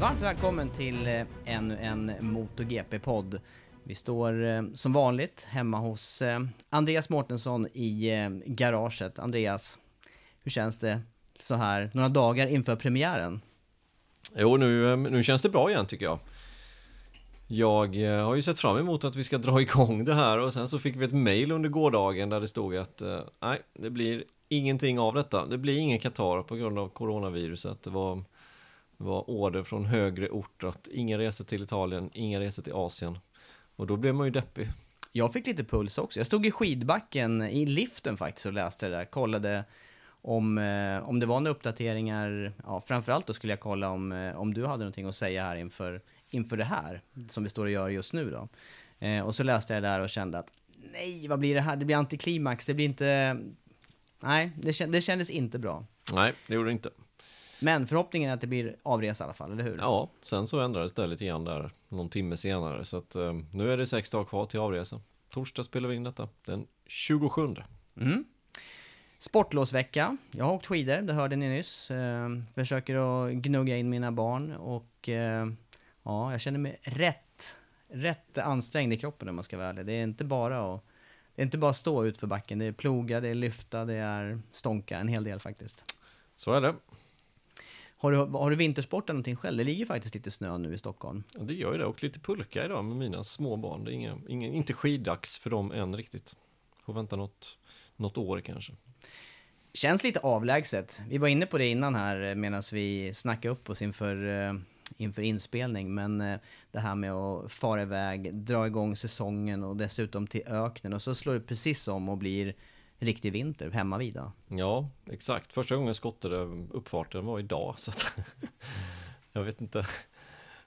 Varmt välkommen till eh, ännu en MotoGP-podd. Vi står eh, som vanligt hemma hos eh, Andreas Mårtensson i garaget. Andreas, hur känns det så här några dagar inför premiären? Jo, nu, nu känns det bra igen tycker jag. Jag har ju sett fram emot att vi ska dra igång det här och sen så fick vi ett mail under gårdagen där det stod att nej, det blir ingenting av detta. Det blir ingen Qatar på grund av coronaviruset. Det var, var order från högre ort att inga resor till Italien, inga resor till Asien. Och då blev man ju deppig. Jag fick lite puls också. Jag stod i skidbacken i liften faktiskt och läste det där. Kollade om, eh, om det var några uppdateringar. Ja, framförallt då skulle jag kolla om, eh, om du hade någonting att säga här inför, inför det här som vi står och gör just nu då. Eh, och så läste jag det där och kände att nej, vad blir det här? Det blir antiklimax. Det blir inte... Nej, det, kän- det kändes inte bra. Nej, det gjorde det inte. Men förhoppningen är att det blir avresa i alla fall, eller hur? Ja, sen så ändrades det lite grann där någon timme senare. Så att eh, nu är det sex dagar kvar till avresa. Torsdag spelar vi in detta, den 27. Mm. Sportlovsvecka. Jag har åkt skidor, det hörde ni nyss. Eh, försöker att gnugga in mina barn och eh, ja, jag känner mig rätt, rätt ansträngd i kroppen om man ska vara ärlig. Det är inte bara att det är inte bara stå ut för backen, det är ploga, det är lyfta, det är stånka, en hel del faktiskt. Så är det. Har du, har du vintersportat någonting själv? Det ligger faktiskt lite snö nu i Stockholm. Ja, det gör ju det och lite pulka idag med mina små barn. Det är inga, inga, inte skiddags för dem än riktigt. Får vänta något, något år kanske. Känns lite avlägset. Vi var inne på det innan här medan vi snackade upp oss inför, eh, inför inspelning. Men eh, det här med att fara iväg, dra igång säsongen och dessutom till öknen. Och så slår det precis om och blir riktig vinter hemma vid då. Ja, exakt. Första gången jag skottade uppfarten var idag. Så att jag vet inte.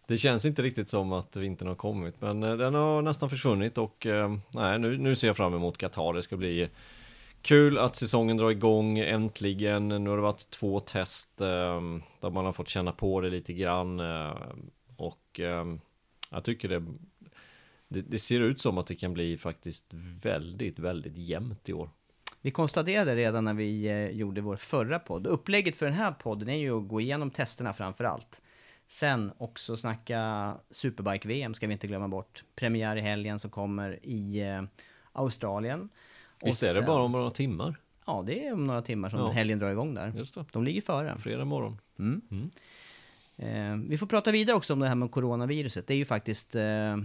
Det känns inte riktigt som att vintern har kommit. Men eh, den har nästan försvunnit och eh, nej, nu, nu ser jag fram emot Qatar. Det ska bli kul att säsongen drar igång äntligen. Nu har det varit två test eh, där man har fått känna på det lite grann. eh, Och eh, jag tycker det, det, det ser ut som att det kan bli faktiskt väldigt, väldigt jämnt i år. Vi konstaterade redan när vi eh, gjorde vår förra podd. Upplägget för den här podden är ju att gå igenom testerna framför allt. Sen också snacka Superbike-VM ska vi inte glömma bort. Premiär i helgen som kommer i eh, Australien. Visst är det bara om några timmar? Ja, det är om några timmar som Ja. helgen drar igång där. Just det. De ligger före. Fredag morgon. Mm. Eh, vi får prata vidare också om det här med coronaviruset. Det är ju faktiskt eh,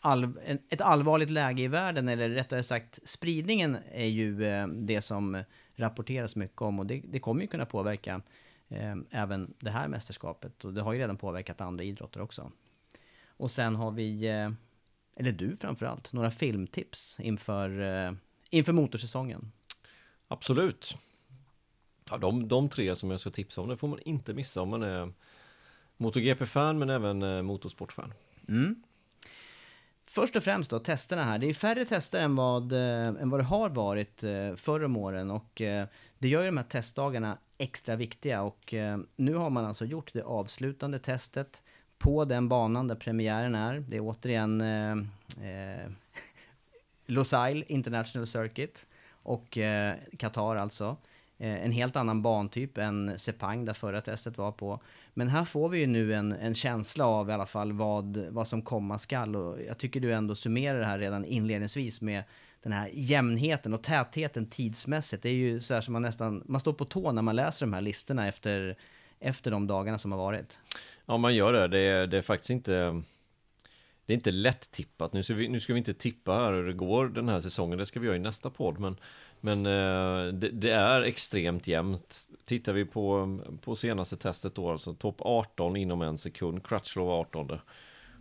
all, en, ett allvarligt läge i världen, eller rättare sagt spridningen är ju eh, det som rapporteras mycket om och det, det kommer ju kunna påverka eh, även det här mästerskapet och det har ju redan påverkat andra idrotter också. Och sen har vi, eh, eller du framförallt, några filmtips inför, eh, inför motorsäsongen. Absolut. Ja, de, de tre som jag ska tipsa om, det får man inte missa om man är MotoGP-fan men även eh, motorsportfan. Mm. Först och främst då, testerna här. Det är färre tester än vad, eh, än vad det har varit eh, förr om åren och eh, det gör ju de här testdagarna extra viktiga och eh, nu har man alltså gjort det avslutande testet på den banan där premiären är. Det är återigen eh, eh Losail International Circuit och eh, Qatar alltså. Eh, en helt annan bantyp än Sepang där förra testet var på. Men här får vi ju nu en, en känsla av i alla fall vad, vad som komma skall och jag tycker du ändå summerar det här redan inledningsvis med den här jämnheten och tätheten tidsmässigt. Det är ju så här som man nästan, man står på tå när man läser de här listorna efter, efter de dagarna som har varit. Ja, man gör det. Det är, det är faktiskt inte det är inte lätt tippat. Nu ska, vi, nu ska vi inte tippa här hur det går den här säsongen. Det ska vi göra i nästa podd. Men, men eh, det, det, är extremt jämnt. Tittar vi på, på senaste testet då, alltså topp 18 inom en sekund. Crutchlow 18.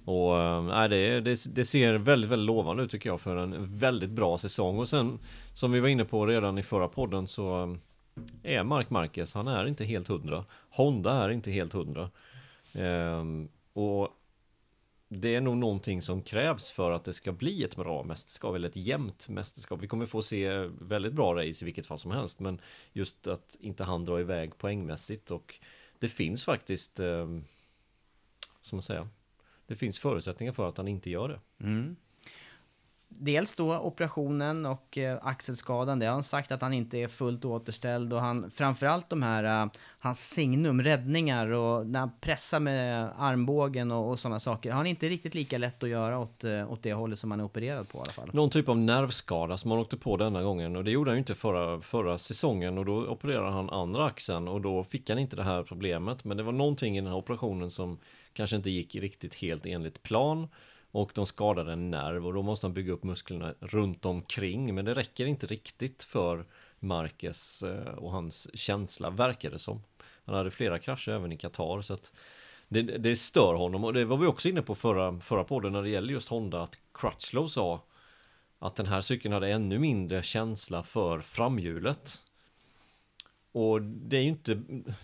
Och äh, det, det, det, ser väldigt, väldigt lovande ut tycker jag för en väldigt bra säsong. Och sen som vi var inne på redan i förra podden så eh, är Mark Marquez, han är inte helt hundra. Honda är inte helt hundra. Ehm, och det är nog någonting som krävs för att det ska bli ett bra mästerskap eller ett jämnt mästerskap. Vi kommer få se väldigt bra race i vilket fall som helst, men just att inte han drar iväg poängmässigt och det finns faktiskt, eh, som man säger, det finns förutsättningar för att han inte gör det. Mm dels då operationen och eh, axelskadan. Det har han sagt att han inte är fullt återställd och han framförallt de här uh, hans signum, räddningar och när han pressar med armbågen och, och sådana saker. Har han inte riktigt lika lätt att göra åt, uh, åt det hållet som han är opererad på i alla fall. Någon typ av nervskada som han åkte på denna gången och det gjorde han ju inte förra, förra säsongen och då opererade han andra axeln och då fick han inte det här problemet. Men det var någonting i den här operationen som kanske inte gick riktigt helt enligt plan. Och de skadade en nerv och då måste han bygga upp musklerna runt omkring. Men det räcker inte riktigt för Marcus eh, och hans känsla, verkar det som. Han hade flera krascher även i Qatar så att det, det stör honom och det var vi också inne på förra, förra podden när det gäller just Honda att Crutchlow sa att den här cykeln hade ännu mindre känsla för framhjulet. Och det är ju inte,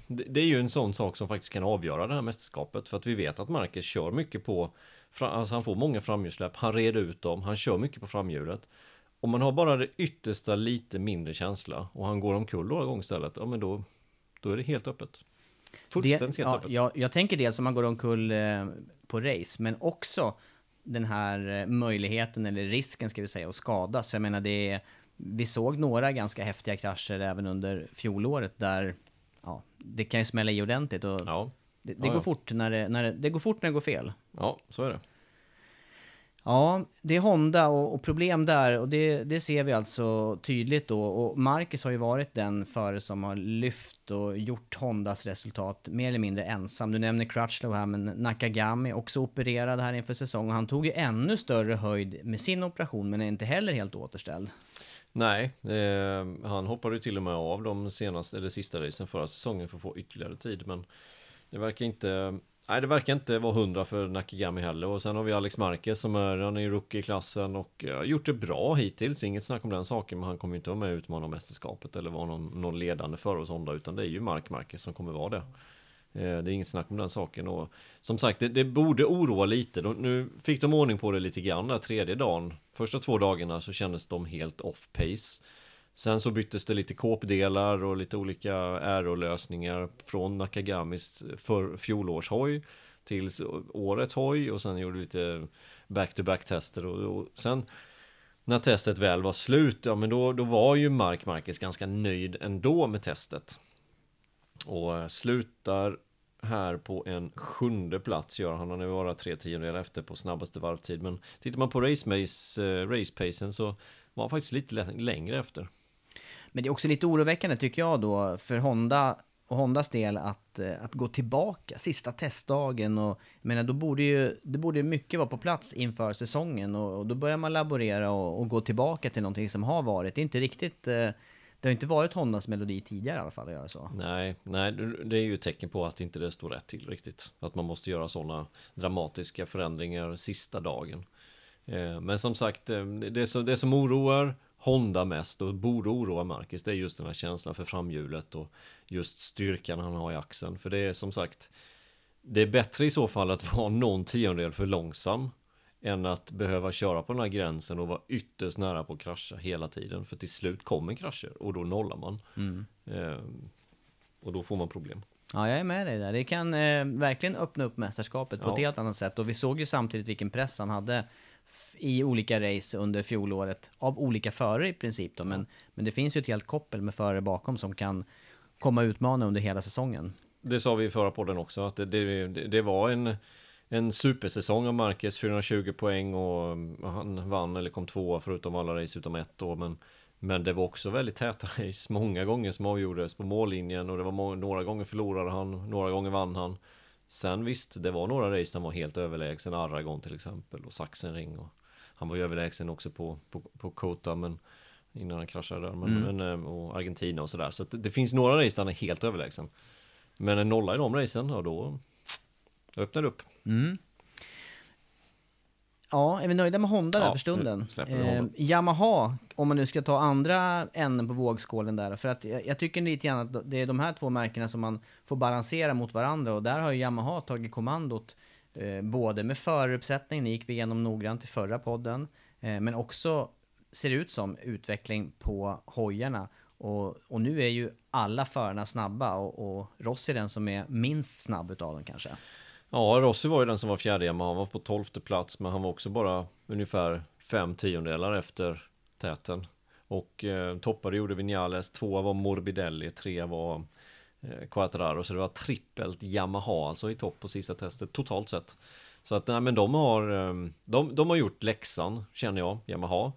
det är ju en sån sak som faktiskt kan avgöra det här mästerskapet för att vi vet att Marcus kör mycket på Alltså han får många framhjulssläpp, han reder ut dem, han kör mycket på framhjulet. Om man har bara det yttersta lite mindre känsla och han går omkull några gånger istället, ja men då, då är det helt öppet. Fullständigt helt ja, öppet. Jag, jag tänker dels om man går omkull eh, på race, men också den här eh, möjligheten, eller risken ska vi säga, att skadas. För jag menar, det är, vi såg några ganska häftiga krascher även under fjolåret där ja, det kan ju smälla i ordentligt. Och ja. Det, det ja, går ja. fort när det, när det, det går fort när det går fel. Ja, så är det. Ja, det är Honda och, och, problem där och det, det ser vi alltså tydligt då. Och Marcus har ju varit den före som har lyft och gjort Hondas resultat mer eller mindre ensam. Du nämner Crutchlow här, men Nakagami också opererad här inför säsong och han tog ju ännu större höjd med sin operation men är inte heller helt återställd. Nej, eh, han hoppade ju till och med av de senaste, eller sista racen förra säsongen för att få ytterligare tid men det verkar inte Nej det verkar inte vara hundra för Nakigami heller och sen har vi Alex Marquez som är, han är ju rookie i klassen och har gjort det bra hittills, inget snack om den saken men han kommer ju inte vara med och utmana mästerskapet eller vara någon, någon ledande för oss Honda utan det är ju Mark Marquez som kommer vara det. Eh, det är inget snack om den saken och som sagt det, det borde oroa lite. De, nu fick de ordning på det lite grann där tredje dagen. Första två dagarna så kändes de helt off pace. Sen så byttes det lite kåpdelar och lite olika aerolösningar från Nakagamis för fjolårshoj till årets hoj och sen gjorde lite back-to-back tester och, och sen när testet väl var slut, ja men då, då var ju Mark Marquez ganska nöjd ändå med testet. Och eh, slutar här på en sjunde plats gör han, han är bara tre tiondelar efter på snabbaste varvtid. Men tittar man på race, eh, race pacen så var han faktiskt lite längre efter. Men det är också lite oroväckande tycker jag då för Honda och Hondas del att, eh, att gå tillbaka sista testdagen och jag menar då borde ju, det borde mycket vara på plats inför säsongen och, och då börjar man laborera och, och, gå tillbaka till någonting som har varit. Det är inte riktigt, eh, det har inte varit Hondas melodi tidigare i alla fall att göra så. Nej, nej, det är ju ett tecken på att inte det står rätt till riktigt. Att man måste göra sådana dramatiska förändringar sista dagen. Eh, men som sagt, det som, det som oroar Honda mest och borde oroa Marcus det är just den här känslan för framhjulet och just styrkan han har i axeln. För det är som sagt det är bättre i så fall att vara någon tiondel för långsam än att behöva köra på den här gränsen och vara ytterst nära på att krascha hela tiden. För till slut kommer krascher och då nollar man. Eh, och då får man problem. Ja, jag är med dig där. Det kan eh, verkligen öppna upp mästerskapet på Ja. ett helt annat sätt. Och vi såg ju samtidigt vilken press han hade i olika race under fjolåret. Av olika förare i princip då. Men, men det finns ju ett helt koppel med förare bakom som kan komma och utmana under hela säsongen. Det sa vi i förra podden också, att det, det, det var en, en supersäsong av Marquez, 420 poäng och mm, han vann eller kom tvåa förutom alla race utom ett då. Men, men det var också väldigt täta race, många gånger som avgjordes på mållinjen och det var några gånger förlorade han, några gånger vann han. Sen visst, det var några race han var helt överlägsen, Aragon till exempel och Sachsenring. Och han var ju överlägsen också på, på, på Kota, men innan han kraschade där, men, men, eh, och Argentina och sådär. Så att det, det finns några race där han är helt överlägsen. Men en nolla i de racen, ja då öppnar det upp. Ja, är vi nöjda med Honda där Ja, för stunden? Honda. Yamaha, om man nu ska ta andra änden på vågskålen där. För att jag, jag tycker lite grann att det är de här två märkena som man får balansera mot varandra. Och där har ju Yamaha tagit kommandot. Eh, både med föruppsättning, det gick vi igenom noggrant i förra podden. Eh, men också ser det ut som utveckling på hojarna. Och, och nu är ju alla förarna snabba och, och Rossi är den som är minst snabb utav dem kanske. Ja, Rossi var ju den som var fjärde Yamaha, han var på tolfte plats, men han var också bara ungefär fem tiondelar efter täten. Och eh, toppade gjorde Vinales, tvåa var Morbidelli, trea var eh, Quattararo, så det var trippelt Yamaha alltså i topp på sista testet totalt sett. Så att nej, men de har, eh, de, de har gjort läxan, känner jag, Yamaha.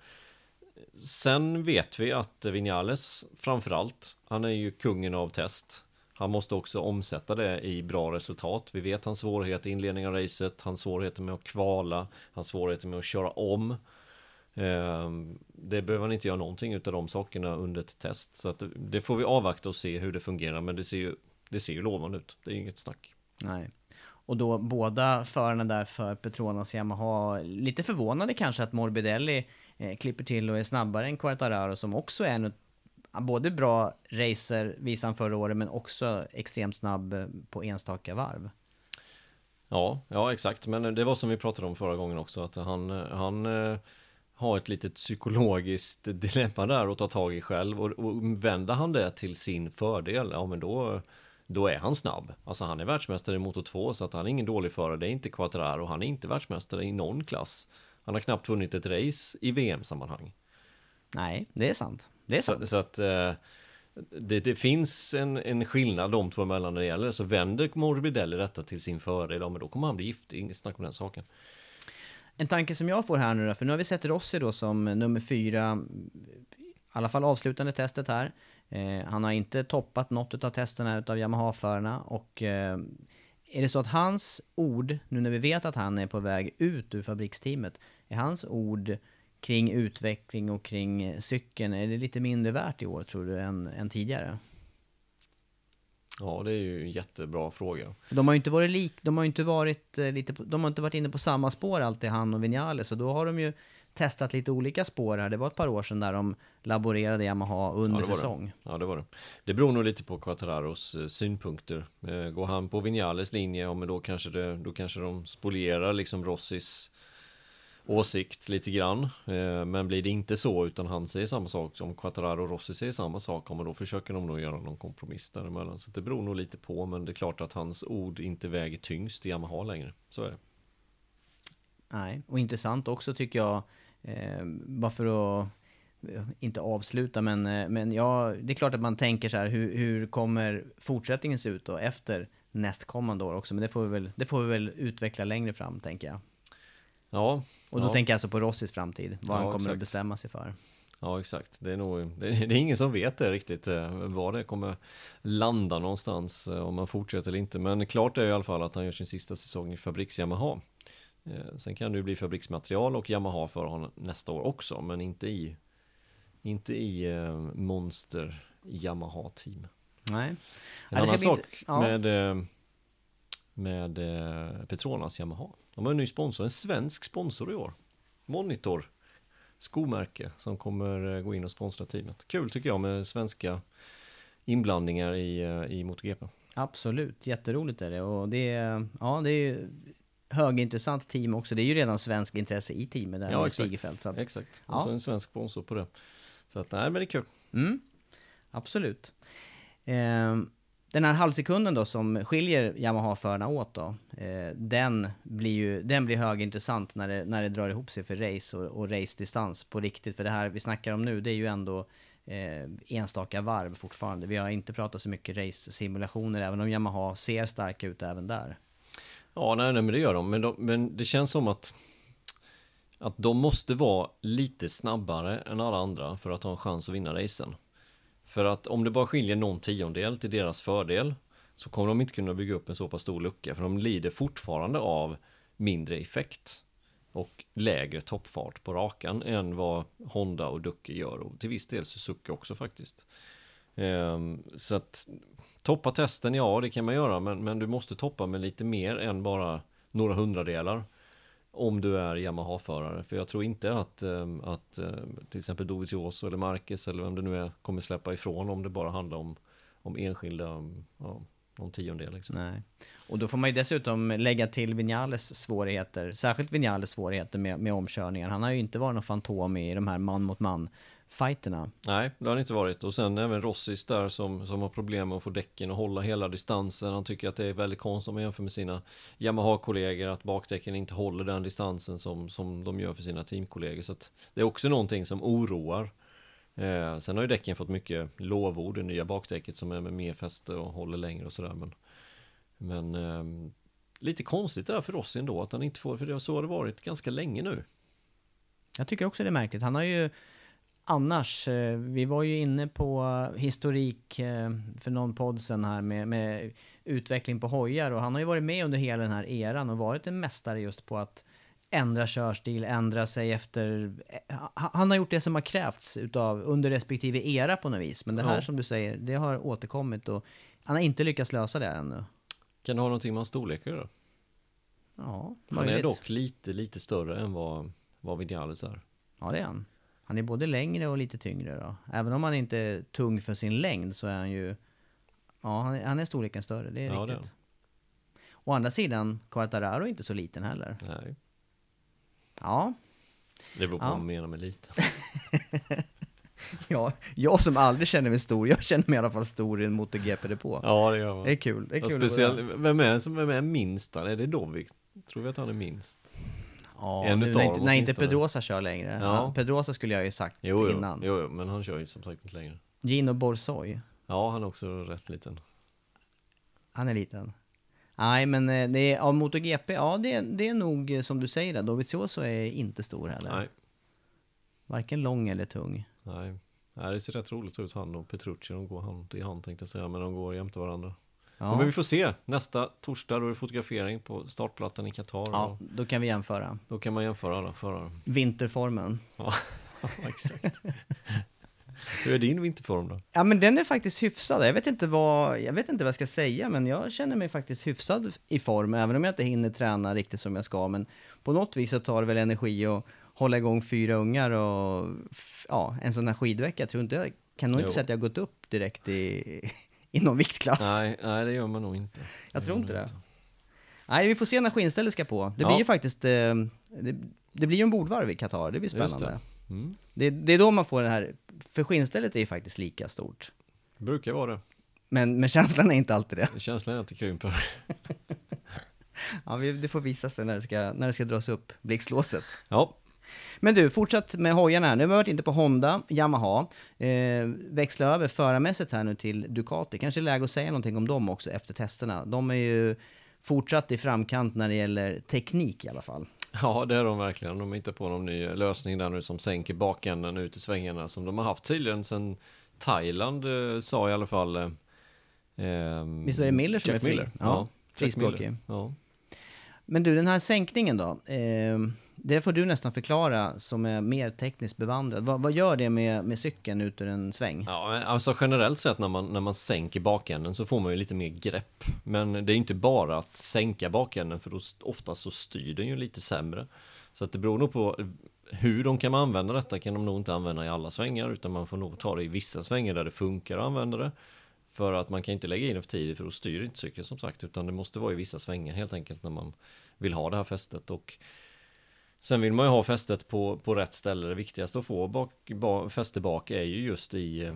Sen vet vi att Vinales framförallt, han är ju kungen av test. Han måste också omsätta det i bra resultat. Vi vet hans svårighet i inledningen av racet, hans svårigheter med att kvala, hans svårigheter med att köra om. Ehm, det behöver han inte göra någonting utav de sakerna under ett test. Så att det- det får vi avvakta och se hur det fungerar. Men det ser ju, det ser ju lovande ut. Det är inget snack. Nej. Och då båda förarna där för Petronas Yamaha, lite förvånade kanske att Morbidelli eh, klipper till och är snabbare än Quartararo som också är en både bra racer visade han förra året men också extremt snabb eh, på enstaka varv. Ja, ja exakt. Men eh, det var som vi pratade om förra gången också. Att han, eh, han har ett litet psykologiskt dilemma där att ta tag i själv. Och, och vänder han det till sin fördel, ja men då, då är han snabb. Alltså han är världsmästare i Moto 2 så att han är ingen dålig förare. Det är inte Quattararo. Han är inte världsmästare i någon klass. Han har knappt vunnit ett race i VM-sammanhang. Nej, det är sant. Det är sant. Så, så att eh, det, det finns en, en skillnad de två emellan när det gäller. Så vänder Morbidelli detta till sin fördel, ja men då kommer han bli giftig, inget snack om den saken. En tanke som jag får här nu då, för nu har vi sett Rossi då som nummer fyra, i alla fall avslutande testet här. Eh, han har inte toppat något av testerna utav Yamaha-förarna och eh, är det så att hans ord, nu när vi vet att han är på väg ut ur fabriksteamet, är hans ord kring utveckling och kring eh, cykeln, är det lite mindre värt i år tror du än, än tidigare? Ja, det är ju en jättebra fråga. För de har ju inte varit lik, de har ju inte varit eh, lite, de har inte varit inne på samma spår alltid han och Vinales, så då har de ju testat lite olika spår här. Det var ett par år sedan där de laborerade Yamaha under Ja, säsong. Det. Ja, det var det. Det beror nog lite på Quattararos eh, synpunkter. Går han på Vinales linje, ja men då kanske, det, då kanske de spolierar liksom Rossis åsikt lite grann. Eh, men blir det inte så, utan han säger samma sak som Quattararo och Rossi säger samma sak, då försöker de nog göra någon kompromiss däremellan. Så det beror nog lite på, men det är klart att hans ord inte väger tyngst i Yamaha längre. Så är det. Nej, och intressant också tycker jag, eh, bara för att eh, inte avsluta, men, eh, men ja, det är klart att man tänker så här, hur, hur kommer fortsättningen se ut då efter nästkommande år också? Men det får vi väl, det får vi väl utveckla längre fram, tänker jag. Ja, Och då ja. tänker jag alltså på Rossis framtid, vad Ja, han kommer att exakt. bestämma sig för. Ja, exakt. Det är nog, det är, det är ingen som vet det riktigt, eh, var det kommer landa någonstans, eh, om man fortsätter eller inte. Men klart är i alla fall att han gör sin sista säsong i fabriks Yamaha. Eh, Sen kan det ju bli fabriksmaterial och Yamaha för honom nästa år också, men inte i, inte i monster Yamaha-team. Nej. En Ja, annan sak int- ja. med, med Petronas Yamaha. De har en ny sponsor, en svensk sponsor i år. Monitor, skomärke som kommer eh, gå in och sponsra teamet. Kul tycker jag med svenska inblandningar i, eh, i MotoGP. Absolut, jätteroligt är det. Och det är, ja, det är högintressant team också. Det är ju redan svensk intresse i teamet där Ja, med exakt. Sigerfeldt. Så att, Exakt. Ja. Och så en svensk sponsor på det. Så att, nej men det är kul. Mm, absolut. Ehm, den här halvsekunden då som skiljer Yamaha-förarna åt då, eh, den blir ju den blir högintressant när det, när det drar ihop sig för race och, och race-distans på riktigt. För det här vi snackar om nu, det är ju ändå eh, enstaka varv fortfarande. Vi har inte pratat så mycket race-simulationer, även om Yamaha ser starka ut även där. Ja, nej, nej men det gör de. Men, de, men det känns som att att de måste vara lite snabbare än alla andra för att ha en chans att vinna racen. För att om det bara skiljer någon tiondel till deras fördel så kommer de inte kunna bygga upp en så pass stor lucka för de lider fortfarande av mindre effekt och lägre toppfart på rakan än vad Honda och Ducke gör och till viss del Suzuki också faktiskt. Ehm, så att toppa testen, ja det kan man göra men, men du måste toppa med lite mer än bara några hundradelar om du är Yamaha-förare. För jag tror inte att, ehm, att ehm, till exempel Dovizioso eller Marquez eller vem det nu är kommer släppa ifrån om det bara handlar om, om enskilda, ja, någon tiondel liksom. Nej. Och då får man ju dessutom lägga till Vinales svårigheter, särskilt Vinales svårigheter med, med omkörningar. Han har ju inte varit någon fantom i de här man mot man fighterna. Nej, det har det inte varit. Och sen även Rossis där som, som har problem med att få däcken att hålla hela distansen. Han tycker att det är väldigt konstigt om man jämför med sina Yamaha-kollegor att bakdäcken inte håller den distansen som, som de gör för sina teamkollegor. Så det är också någonting som oroar. Eh, sen har ju däcken fått mycket lovord, det nya bakdäcket som är med mer fäste och håller längre och sådär. Men, men ehm, lite konstigt det där för Rossi ändå att han inte får, för det, så har det varit ganska länge nu. Jag tycker också det är märkligt. Han har ju annars, eh, vi var ju inne på historik eh, för någon podd sen här med, med utveckling på hojar och han har ju varit med under hela den här eran och varit en mästare just på att ändra körstil, ändra sig efter... eh, han- har gjort det som har krävts utav under respektive era på något vis. Men det här Ja. som du säger, det har återkommit och han har inte lyckats lösa det ännu. Kan det ha någonting med hans storlek göra? Ja, Han är möjligt. dock lite, lite större än vad, vad Vinales är. Ja, det är han. Han är både längre och lite tyngre då. Även om han inte är tung för sin längd så är han ju... Ja, han är, han är storleken större, det är Ja, det riktigt. Å andra sidan, Quartararo är inte så liten heller. Nej, Ja, det beror på Ja. vad man menar med lite. ja, jag som aldrig känner mig stor, jag känner mig i alla fall stor i en MotoGP-depå. Ja, det gör man. Det är kul, det är kul. speciellt, vem är, vem är minst? Är det Dovik? Tror vi att han är minst? Ja, en nu, när, inte, när inte. Pedrosa kör längre. Ja. Pedrosa skulle jag ju sagt Jo, jo, innan. jo, jo, men han kör ju som sagt inte längre. Gino Borsoi, Ja, han är också rätt liten. han är liten. Nej, men eh, det är, av MotoGP, ja det, är- det är nog eh, som du säger där, Dovizioso är inte stor heller. Nej, Varken lång eller tung. nej. Nej, det ser rätt roligt ut han och Petrucci, de går hand i hand tänkte jag säga, men de går jämte varandra. Ja. Men vi får se, nästa torsdag då är det fotografering på startplattan i Qatar. Ja, då kan vi jämföra. Då kan man jämföra alla förare. Vinterformen. Ja, exakt. Hur är din vinterform då? Ja men den är faktiskt hyfsad. Jag vet inte vad jag, vet inte vad jag ska säga, men jag känner mig faktiskt hyfsad i form, även om jag inte hinner träna riktigt som jag ska. Men på något vis så tar det väl energi att hålla igång fyra ungar och ja, en sån här skidvecka. Jag tror inte, jag kan nog inte säga att jag har gått upp direkt i, i någon viktklass. Nej, nej, det gör man nog inte. Jag Det tror inte det. Nej, vi får se när skinnstället ska på. Det Ja. blir ju faktiskt, eh, det, det blir ju en bordvarv i Qatar, det blir Just det. spännande. Mm. Det, det är då man får det här, för skinnstället är ju faktiskt lika stort. Det brukar vara det. Men, men känslan är inte alltid det. Känslan är att det krymper. Ja, vi, det får visa sig när det ska, när det ska dras upp, blixtlåset. Ja, Men du, fortsatt med hojarna här. Nu har vi varit inte på Honda, Yamaha. Eh, växla över förarmässigt här nu till Ducati. Kanske läge att säga någonting om dem också efter testerna. De är ju fortsatt i framkant när det gäller teknik i alla fall. Ja, det är de verkligen. De hittar på någon ny lösning där nu som sänker bakänden ut i svängarna som de har haft tydligen sedan Thailand eh, sa i alla fall. Eh, ehm, Visst är det Miller som Jack är fri? Miller. Ja, Ja, frispråkig. Miller. Ja. Men du, den här sänkningen då? Eh, det får du nästan förklara som är mer tekniskt bevandrad. Vad, vad gör det med, med cykeln ut ur en sväng? Ja, alltså generellt sett när man, när man sänker bakänden så får man ju lite mer grepp. Men det är inte bara att sänka bakänden för då oftast så styr den ju lite sämre. Så att det beror nog på hur de kan använda detta kan de nog inte använda i alla svängar utan man får nog ta det i vissa svängar där det funkar att använda det. För att man kan inte lägga in det för tidigt för då styr inte cykeln som sagt utan det måste vara i vissa svängar helt enkelt när man vill ha det här fästet och Sen vill man ju ha fästet på, på rätt ställe. Det viktigaste att få bak, bak, fäste bak är ju just i, eh,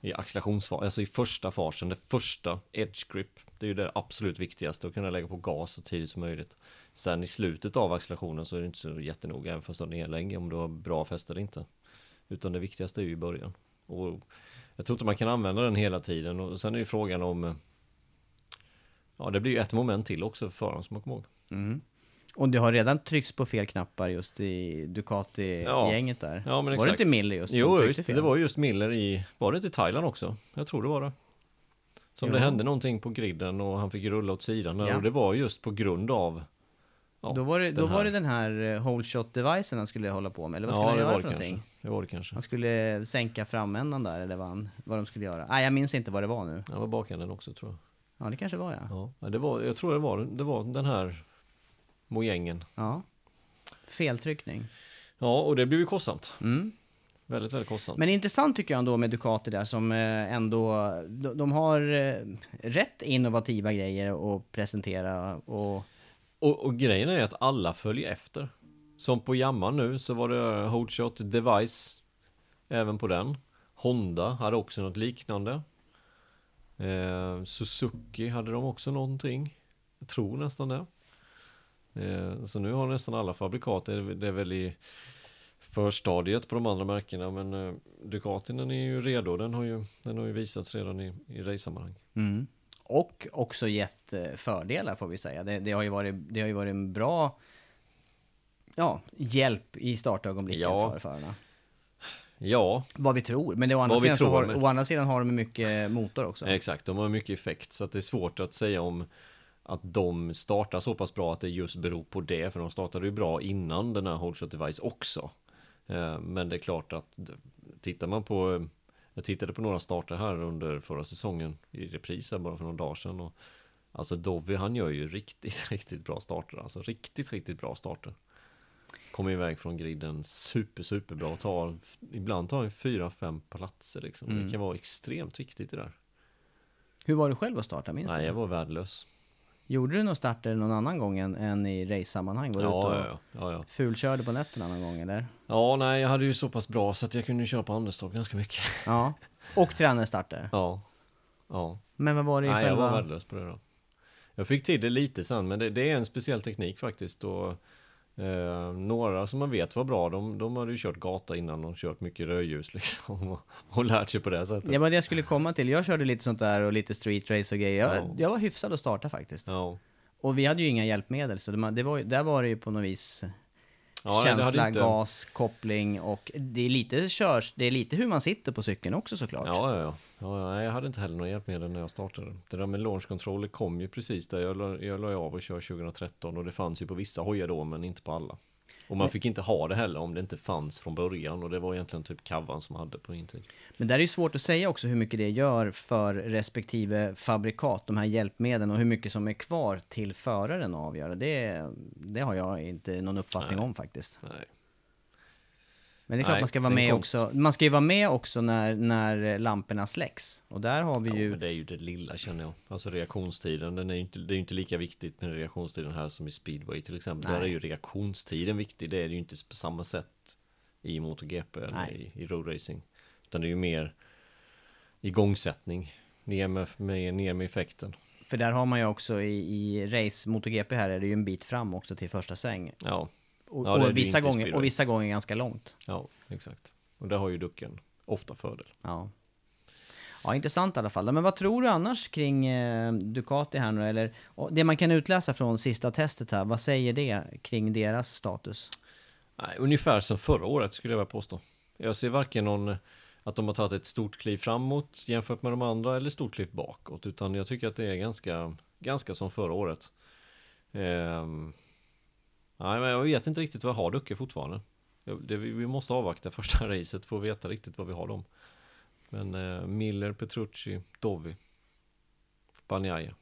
i accelerationsfasen, alltså i första fasen, det första edge grip. Det är ju det absolut viktigaste, att kunna lägga på gas så tidigt som möjligt. Sen i slutet av accelerationen så är det inte så jättenoga, även fast du har länge om du har bra fäste eller inte. Utan det viktigaste är ju i början. Och jag tror inte man kan använda den hela tiden och sen är ju frågan om eh, Ja det blir ju ett moment till också för föraren som man kommer ihåg. Mm. Och det har redan tryckts på fel knappar just i Ducati-gänget där. Ja, Var det inte Miller just Jo, just, fel? det var just Miller i, var det inte i Thailand också? Jag tror det var det. Som Jo. det hände någonting på griden och han fick rulla åt sidan. Ja. Och det var just på grund av ja, då var det, då var det den här eh, whole shot devicen han skulle hålla på med, eller vad skulle ja, han göra för någonting? kanske. Det var det kanske. Han skulle sänka framändan där, eller vad, han, vad de skulle göra. Nej, jag minns inte vad det var nu. Det var bakänden också tror jag. Ja, det kanske var. Ja, Ja, det var, jag tror det var, det var den här mojängen. Ja. Feltryckning. Ja, och det blev ju kostsamt. Mm. Väldigt, väldigt kostsamt. Men intressant tycker jag ändå med Ducati där som eh, ändå, de, de har eh, rätt innovativa grejer att presentera och Och, och grejen är att alla följer efter. Som på Yamaha nu så var det Holdshot Device även på den. Honda hade också något liknande. Eh, Suzuki hade de också någonting. Jag tror nästan det. Eh, så nu har nästan alla fabrikat, det är, väl i förstadiet på de andra märkena men eh, Ducatin är ju redo, den har ju, den har ju visats redan i, i race-sammanhang. Mm. Och också gett eh, fördelar får vi säga. Det, det, har ju varit, det har ju varit en bra ja, hjälp i startögonblicken Ja. för förarna. Ja, Vad vi tror, men det, å, andra sidan tror, har, men- å andra sidan har de mycket motor också. Exakt, de har mycket effekt så att det är svårt att säga om att de startar så pass bra att det just beror på det för de startade ju bra innan den här Holdshot Device också. Eh, Men det är klart att tittar man på Jag tittade på några starter här under förra säsongen i repris här bara för några dagar sedan och Alltså Dovi han gör ju riktigt, riktigt bra starter alltså riktigt, riktigt bra starter. Kommer iväg från griden super, superbra och tar Ibland tar han fyra, fem platser liksom. Mm. Det kan vara extremt viktigt det där. Hur var du själv att starta, minns Nej, jag var värdelös. Gjorde du någon starter någon annan gång än, än i race-sammanhang? Var du ute Ja, och ja, ja, ja, fulkörde på nätterna någon gång eller? Ja, nej, jag hade ju så pass bra så att jag kunde köra på andelstak ganska mycket. Ja. Och tränade Ja, ja. Men vad var det i Nej, jag själva... var värdelös på det då. Jag fick till det lite sen, men det, det är en speciell teknik faktiskt. Och, eh, några som man vet var bra, de, de hade ju kört gata innan och kört mycket rödljus liksom. Och, och lärt sig på det sättet. Det var det jag skulle komma till. Jag körde lite sånt där och lite street race och grejer. Jag, Ja. jag var hyfsad att starta faktiskt. Ja. Och vi hade ju inga hjälpmedel, så det, det var, där var det ju på något vis Ja, känsla, inte- gas, koppling och det är lite körs, det är lite hur man sitter på cykeln också såklart. Ja, ja, ja. ja, Jag hade inte heller några hjälpmedel när jag startade. Det där med launch controller kom ju precis där jag, la- jag la av och kör 2013 och det fanns ju på vissa hojar då men inte på alla. Och man fick inte ha det heller om det inte fanns från början och det var egentligen typ Kavan som hade på min tid. Men där är ju svårt att säga också hur mycket det gör för respektive fabrikat, de här hjälpmedlen och hur mycket som är kvar till föraren att avgöra. Det, det har jag inte någon uppfattning Nej. om faktiskt. Nej. Men det är klart Nej, man ska vara med också. Man ska ju vara med också när, när lamporna släcks. Och där har vi Ja, ju... men det är ju det lilla känner jag. Alltså reaktionstiden, den är ju inte, det är ju inte lika viktigt med reaktionstiden här som i speedway till exempel. Nej. Där är ju reaktionstiden viktig. Det är det ju inte på samma sätt i MotoGP eller Nej. i, i roadracing. Utan det är ju mer igångsättning. Ner med, med, ner med effekten. För där har man ju också i, i race, MotoGP här är det ju en bit fram också till första sväng. Ja, Och, Ja, och, vissa, gånger, och vissa gånger ganska långt. ja, exakt. Och där har ju ducken ofta fördel. Ja. Ja, intressant i alla fall. Men vad tror du annars kring eh, Ducati här nu? Eller det man kan utläsa från sista testet här, vad säger det kring deras status? Nej, ungefär som förra året skulle jag vilja påstå. Jag ser varken någon att de har tagit ett stort kliv framåt jämfört med de andra eller stort kliv bakåt. Utan jag tycker att det är ganska, ganska som förra året. Ehm, nej, men jag vet inte riktigt vad jag har Ducke fortfarande. Det, vi måste avvakta första racet för att veta riktigt vad vi har dem. Men eh, Miller, Petrucci, Dovi, Banjaya.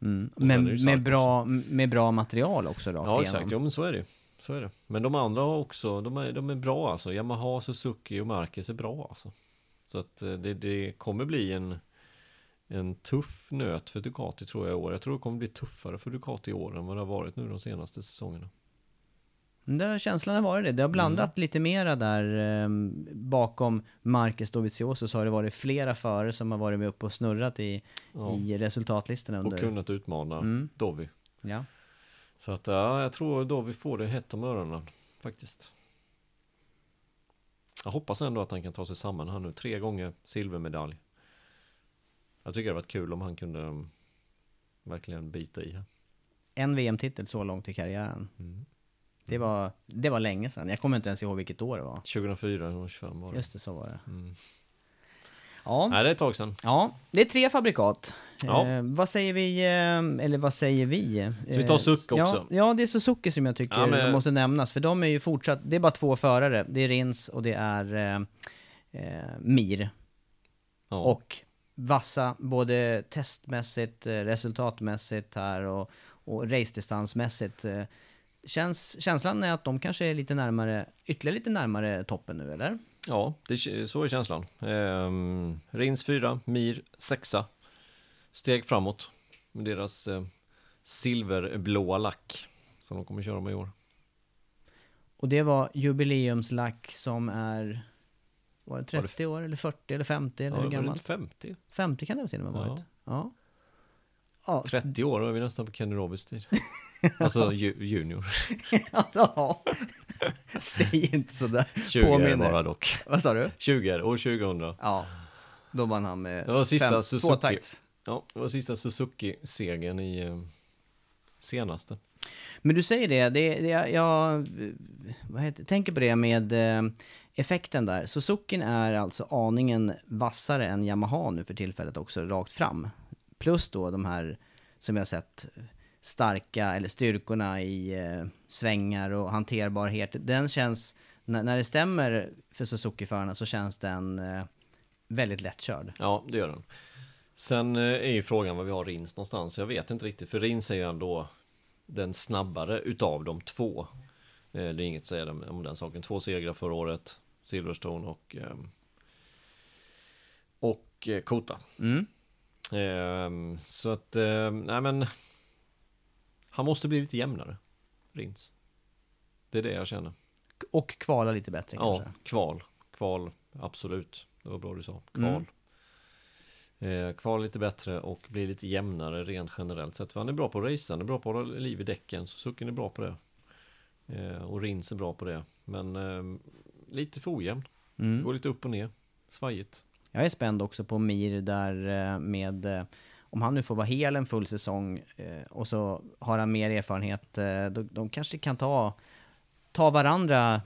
Mm. Men med bra, med bra material också rakt Ja igenom. exakt, ja men så är det Så är det. Men de andra har också, de är, de är bra alltså. Yamaha, Suzuki och Marquez är bra alltså. Så att eh, det, det kommer bli en, en tuff nöt för Ducati tror jag i år. Jag tror det kommer bli tuffare för Ducati i år än vad det har varit nu de senaste säsongerna. Det har känslan har varit det. Det har blandat Mm. lite mera där eh, bakom Marcus Dovizioso så har det varit flera förare som har varit med upp och snurrat i, Ja. i resultatlistorna under... Och kunnat utmana Mm. Dovi. Ja. Så att ja, jag tror Dovi får det hett om öronen faktiskt. Jag hoppas ändå att han kan ta sig samman här nu. Tre gånger silvermedalj. Jag tycker det varit kul om han kunde um, verkligen bita i. En VM-titel så långt i karriären. Mm. Det var, det var länge sedan. Jag kommer inte ens ihåg vilket år det var. 2004, 2025 var det. Just det, så var det. Mm. Ja, Nej, det är ett tag sedan. ja det är tre fabrikat. Ja. Eh, vad säger vi, eh, eller vad säger vi? Ska vi ta Eh, Suzuki också? Ja, ja, det är Suzuki som jag tycker Ja, men- måste nämnas. För de är ju fortsatt, det är bara två förare. Det är Rins och det är eh, eh, Mir. Ja. Och vassa både testmässigt, eh, resultatmässigt här och, och racedistansmässigt. Känns, känslan är att de kanske är lite närmare, ytterligare lite närmare toppen nu eller? Ja, det, så är känslan. Ehm, Rins 4, Mir 6. Steg framåt med deras eh, silverblåa lack som de kommer köra med i år. Och det var jubileumslack som är, var det Var det 30 år eller 40 eller 50 eller Ja, hur gammalt? inte 50? 50 kan det till och med ha varit. Ja. Ja. 30 år då är vi nästan på Kenny Robbins tid. Alltså ju, junior. ja. Säg inte sådär. 20 är det Påminner. bara dock. Vad sa du? 20 är det, år 2000. Ja. Då vann han med Det var sista fem, Suzuki. tvåtakt. Ja, det var sista Suzuki-segern i eh, senaste. Men du säger det, det, det jag vad heter, tänker på det med eh, effekten där. Suzukin är alltså aningen vassare än Yamaha nu för tillfället också, rakt fram. Plus då de här, som har sett, starka, eller styrkorna i eh, svängar och hanterbarhet. Den känns, när, när det stämmer för Suzuki-förarna så känns den eh, väldigt lättkörd. Ja, det gör den. Sen eh, är ju frågan var vi har Rins någonstans. Jag vet inte riktigt, för Rins är ju ändå den snabbare utav de två. Eh, Det är inget att säga om om den saken. Två segrar förra året, Silverstone och ehm, och eh, Kota. Mm. Ehm, Så att, ehm, nej men Han måste bli lite jämnare Rins. Det är det jag känner. Och kvala lite bättre Ja, kanske. kval. Kval, absolut. Det var bra du sa, kval. Eh, Kval lite bättre och bli lite jämnare rent generellt sett. För han är bra på att racea, han är bra på att hålla liv i däcken Suzuki är bra på det. Eh, Och Rins är bra på det. Men ehm, lite för ojämn. Mm. Går lite upp och ner. Svajigt Jag är spänd också på Mir där eh, med eh, om han nu får vara hel en full säsong eh, och så har han mer erfarenhet, då, de kanske kan ta, ta varandra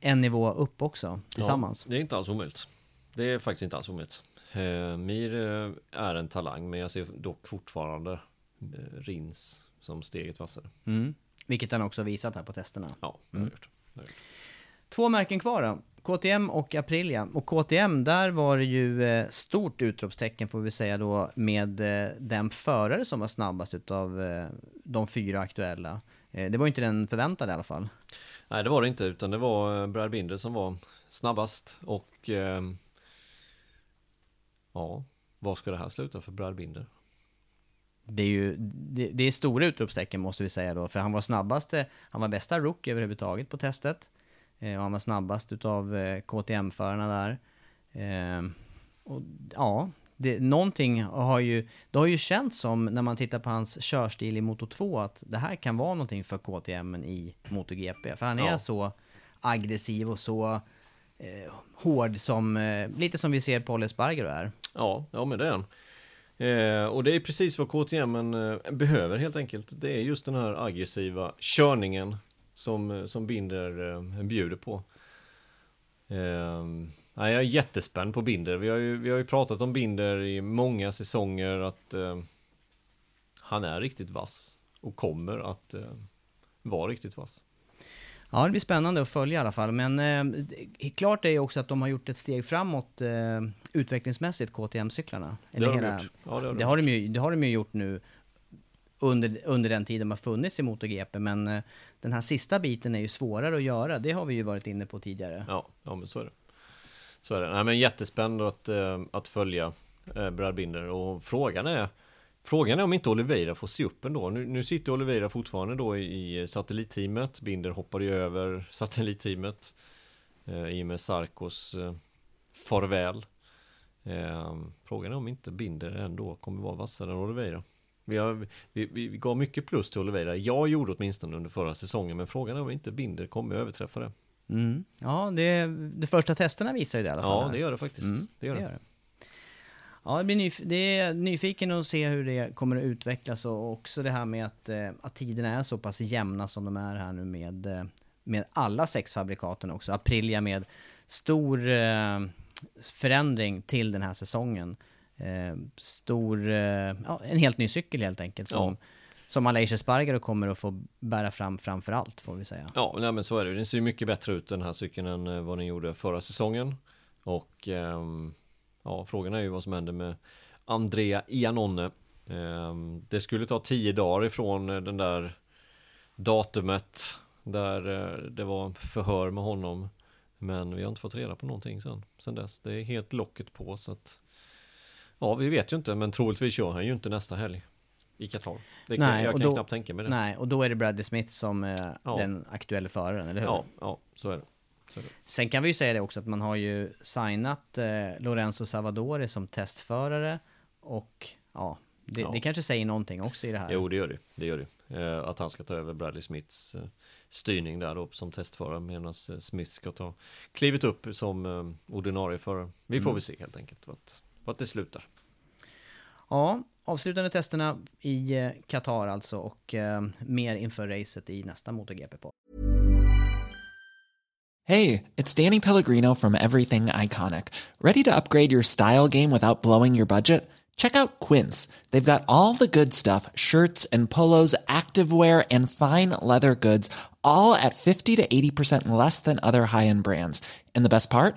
en nivå upp också tillsammans. Ja, det är inte alls omöjligt. Det är faktiskt inte alls omöjligt. Mir är en talang, men jag ser dock fortfarande Rins som steget vassare. Mm. Vilket han också visat här på testerna. Ja, det har jag gjort. Det har jag gjort. Två märken kvar då. KTM och Aprilia. Och KTM, där var det ju eh, stort utropstecken får vi säga då med eh, den förare som var snabbast utav eh, de fyra aktuella. Det var inte den förväntade i alla fall. Nej, det var det inte, utan det var Brad Binder som var snabbast och eh, ja, vad ska det här sluta för Brad Binder? Det är ju det, det är stora utropstecken måste vi säga då, för han var snabbaste, han var bästa rook överhuvudtaget på testet. Eh, och han var snabbast utav eh, KTM-förarna där. Eh, och ja, det, någonting har ju, det har ju känts som när man tittar på hans körstil i Moto 2 att det här kan vara någonting för KTM i MotoGP. För han är Ja. så aggressiv och så eh, hård som, eh, lite som vi ser Paul Espargaro är. Ja, ja men det är han. Eh, och det är precis vad KTM eh, behöver helt enkelt. Det är just den här aggressiva körningen som, eh, som Binder eh, bjuder på. Eh, jag är jättespänd på Binder. Vi har, ju, vi har ju pratat om Binder i många säsonger att eh, han är riktigt vass och kommer att eh, vara riktigt vass. Ja, det blir spännande att följa i alla fall. Men eh, klart är ju också att de har gjort ett steg framåt eh, utvecklingsmässigt, KTM-cyklarna. Det har de gjort. Ja, det har de det, har de ju, det har de ju gjort nu under, under den tiden de har funnits i MotoGP. Men eh, den här sista biten är ju svårare att göra. Det har vi ju varit inne på tidigare. Ja, ja men så är det. Så är det. Nej, men jättespännande att, eh, att följa eh, Brad Binder och frågan är Frågan är om inte Oliveira får se upp ändå. Nu, nu sitter Oliveira fortfarande då i, i satellitteamet. Binder hoppade ju över satellitteamet eh, i och med Sarkos eh, farväl. Eh, frågan är om inte Binder ändå kommer vara vassare än Oliveira. Vi, har, vi, vi, gav mycket plus till Oliveira. Jag gjorde åtminstone under förra säsongen, men frågan är om inte Binder kommer överträffa det. Mm. Ja, det, de första testerna visar ju det i alla fall. Ja, det gör det faktiskt. Mm, det gör det. det. Ja, det, blir nyf det är nyfiken att se hur det kommer att utvecklas och också det här med att, eh, att tiderna är så pass jämna som de är här nu med, eh, med alla sex fabrikaten också. Aprilia med stor eh, förändring till den här säsongen. Eh, stor, eh, ja, en helt ny cykel helt enkelt som, Ja. som Malaysia Spargaro kommer att få bära fram framför allt får vi säga. Ja, nej, men så är det. Den ser mycket bättre ut den här cykeln än eh, vad den gjorde förra säsongen. Och ehm, ja, frågan är ju vad som händer med Andrea Iannone. Ehm, det skulle ta tio dagar ifrån den där datumet där det var förhör med honom. Men vi har inte fått reda på någonting sen, sen dess. Det är helt locket på så att Ja, vi vet ju inte, men troligtvis kör han ju inte nästa helg i Qatar. Det kan, Nej, jag och kan då- knappt tänka mig det. Nej, och då är det Bradley Smith som är Ja. den aktuella föraren, eller hur? Ja, ja, så är det. Så är det. Sen kan vi ju säga det också att man har ju signat eh, Lorenzo Savadori som testförare och ja, det, Ja. det kanske säger någonting också i det här. Jo, det gör det. Det gör det. Eh, att han ska ta över Bradley Smiths eh, styrning där då som testförare medan eh, Smith ska ta klivet upp som eh, ordinarie förare. Vi får Mm. väl se helt enkelt vart, vart det slutar. Ja, avslutande testerna i eh, Qatar alltså och eh, mer inför racet i nästa MotoGP på. Hey, it's Danny Pellegrino from Everything Iconic. Ready to upgrade your style game without blowing your budget? Check out Quince. They've got all the good stuff shirts and polos, activewear, and fine leather goods, all at 50 to 80% less than other high end brands. And the best part?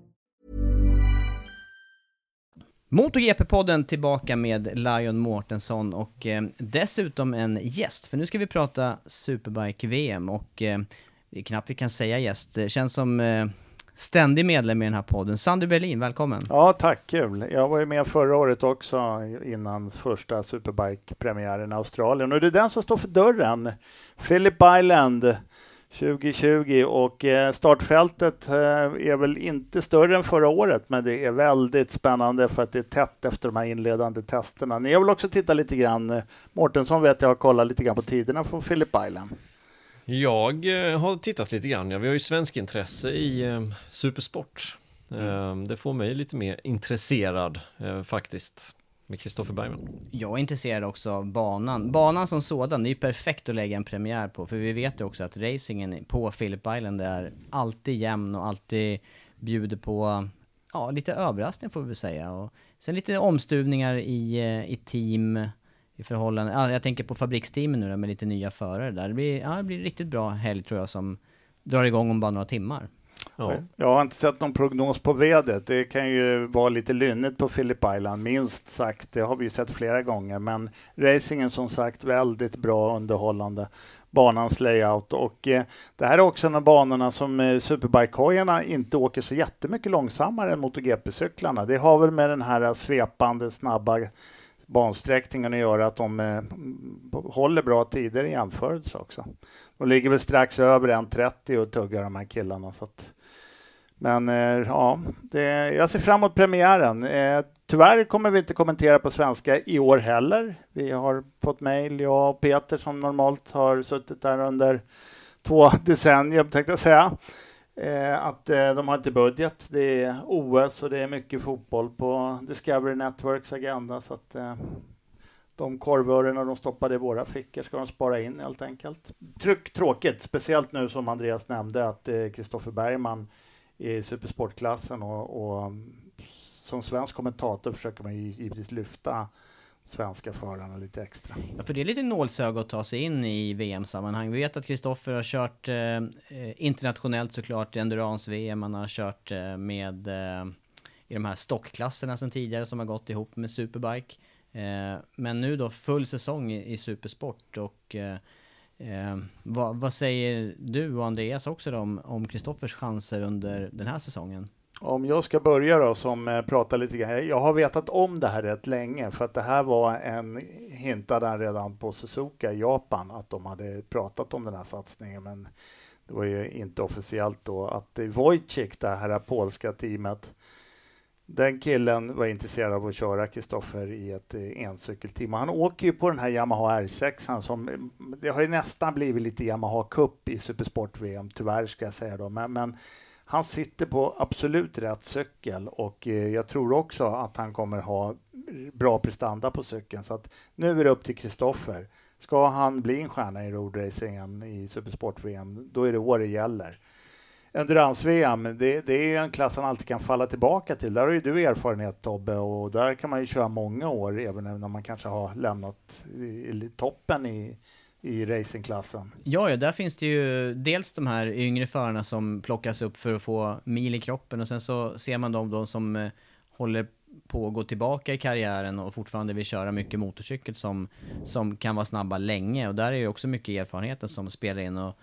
MotoGP-podden tillbaka med Lion Mårtensson och eh, dessutom en gäst, för nu ska vi prata Superbike-VM och eh, det är knappt vi kan säga gäst, det känns som eh, ständig medlem i den här podden. Sandy Berlin, välkommen! Ja, tack, kul. Jag var ju med förra året också innan första Superbike-premiären i Australien och det är den som står för dörren. Philip Island 2020 och eh, startfältet eh, är väl inte större än förra året men det är väldigt spännande för att det är tätt efter de här inledande testerna. Ni har väl också tittat lite grann, eh, Mårtensson vet jag har kollat lite grann på tiderna från Phillip Island. Jag har tittat lite grann, ja, vi har ju svensk intresse i supersport. Eh, det får mig lite mer intresserad faktiskt med Kristoffer Bergman. Jag är intresserad också av banan. Banan som sådan, det är ju perfekt att lägga en premiär på, för vi vet ju också att racingen på Phillip Island är alltid jämn och alltid bjuder på, ja, lite överraskning får vi väl säga. Och sen lite omstuvningar i, eh, i team, i förhållande, ja, jag tänker på fabriksteamen nu då, med lite nya förare där. Det blir, ja, det blir riktigt bra helg tror jag som drar igång om bara några timmar. Ja. Jag har inte sett någon prognos på vädret. Det kan ju vara lite lynnigt på Phillip Island, minst sagt. Det har vi ju sett flera gånger. Men racingen som sagt väldigt bra underhållande. Banans layout och eh, det här är också en av banorna som eh, superbike-hojarna inte åker så jättemycket långsammare än MotoGP-cyklarna. Det har väl med den här svepande, snabba bansträckningen att göra att de eh, håller bra tider i jämförelse också. De ligger väl strax över 1.30 och tuggar de här killarna. Så att, men eh, ja, det, jag ser fram emot premiären. Eh, tyvärr kommer vi inte kommentera på svenska i år heller. Vi har fått mejl, jag och Peter som normalt har suttit där under två decennier, tänkte jag säga. Eh, att eh, de har inte budget. Det är OS och det är mycket fotboll på Discovery Networks agenda. Så att, eh, de korvörerna de stoppade i våra fickor ska de spara in helt enkelt. Tryck, tråkigt, speciellt nu som Andreas nämnde att eh, Kristoffer Bergman i supersportklassen och, och som svensk kommentator försöker man ju givetvis lyfta svenska förarna lite extra. Ja, för det är lite nålsöga att ta sig in i VM-sammanhang. Vi vet att Kristoffer har kört eh, internationellt såklart, endurance-VM, han har kört eh, med eh, i de här stockklasserna sedan tidigare som har gått ihop med Superbike. Eh, men nu då full säsong i, i Supersport och eh, eh vad, vad, säger du och Andreas också då om Kristoffers chanser under den här säsongen? Om jag ska börja då, som eh, pratar lite grann. Jag har vetat om det här rätt länge, för att det här var en hintade redan på Suzuka i Japan, att de hade pratat om den här satsningen, men det var ju inte officiellt då att Wojciech, det här polska teamet, den killen var intresserad av att köra Kristoffer i ett eh, encykelteam. Han åker ju på den här Yamaha R6 som det har ju nästan blivit lite Yamaha Cup i Supersport-VM, tyvärr ska jag säga då, men, men han sitter på absolut rätt cykel och eh, jag tror också att han kommer ha bra prestanda på cykeln. Så att nu är det upp till Kristoffer. Ska han bli en stjärna i roadracingen i Supersport-VM, då är det år det gäller. Endurance-VM, det, det, är en klass han alltid kan falla tillbaka till. Där har ju du erfarenhet Tobbe och där kan man ju köra många år även när man kanske har lämnat i, toppen i, i racingklassen. Ja, ja, där finns det ju dels de här yngre förarna som plockas upp för att få mil i kroppen och sen så ser man de då som eh, håller på att gå tillbaka i karriären och fortfarande vill köra mycket motorcykel som, som kan vara snabba länge och där är det också mycket erfarenheten som spelar in och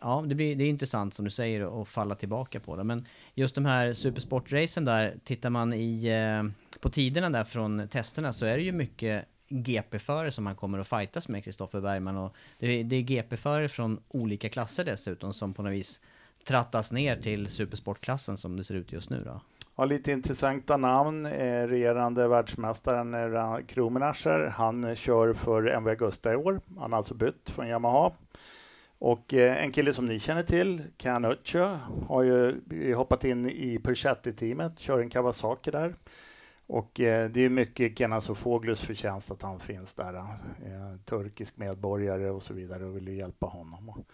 ja, det, blir, det är intressant som du säger att falla tillbaka på det. Men just de här supersportracen där, tittar man i, eh, på tiderna där från testerna så är det ju mycket GP-förare som han kommer att fightas med, Kristoffer Bergman. Och det är, är GP-förare från olika klasser dessutom som på något vis trattas ner till supersportklassen som det ser ut just nu då. Ja, lite intressanta namn. Eh, regerande världsmästaren eh, Krumenacher, han eh, kör för MV Augusta i år. Han har alltså bytt från Yamaha. Och eh, en kille som ni känner till, Ken Ötchö, har ju eh, hoppat in i Perchetti-teamet, kör en Kawasaki där. Och eh, det är mycket Kenan Sofoglus förtjänst att han finns där. Turkisk medborgare och så vidare och vill hjälpa honom.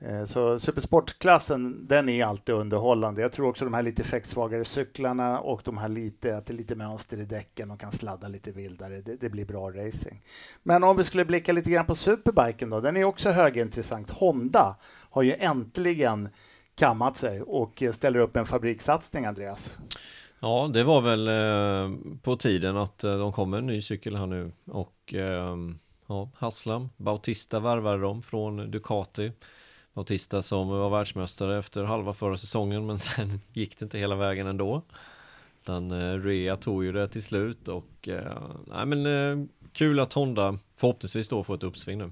Eh, så supersportklassen, den är alltid underhållande. Jag tror också de här lite effektsvagare cyklarna och de här lite, att det är lite mönster i däcken och kan sladda lite vildare. Det, det, blir bra racing. Men om vi skulle blicka lite grann på superbiken då, den är också högintressant. Honda har ju äntligen kammat sig och ställer upp en fabrikssatsning, Andreas. Ja, det var väl eh, på tiden att eh, de kom med en ny cykel här nu och eh, ja, Haslam, Bautista varvade dem från Ducati. Bautista som var världsmästare efter halva förra säsongen men sen gick det inte hela vägen ändå. Utan eh, Rea tog ju det till slut och eh, nej men eh, kul att Honda förhoppningsvis då får ett uppsving nu.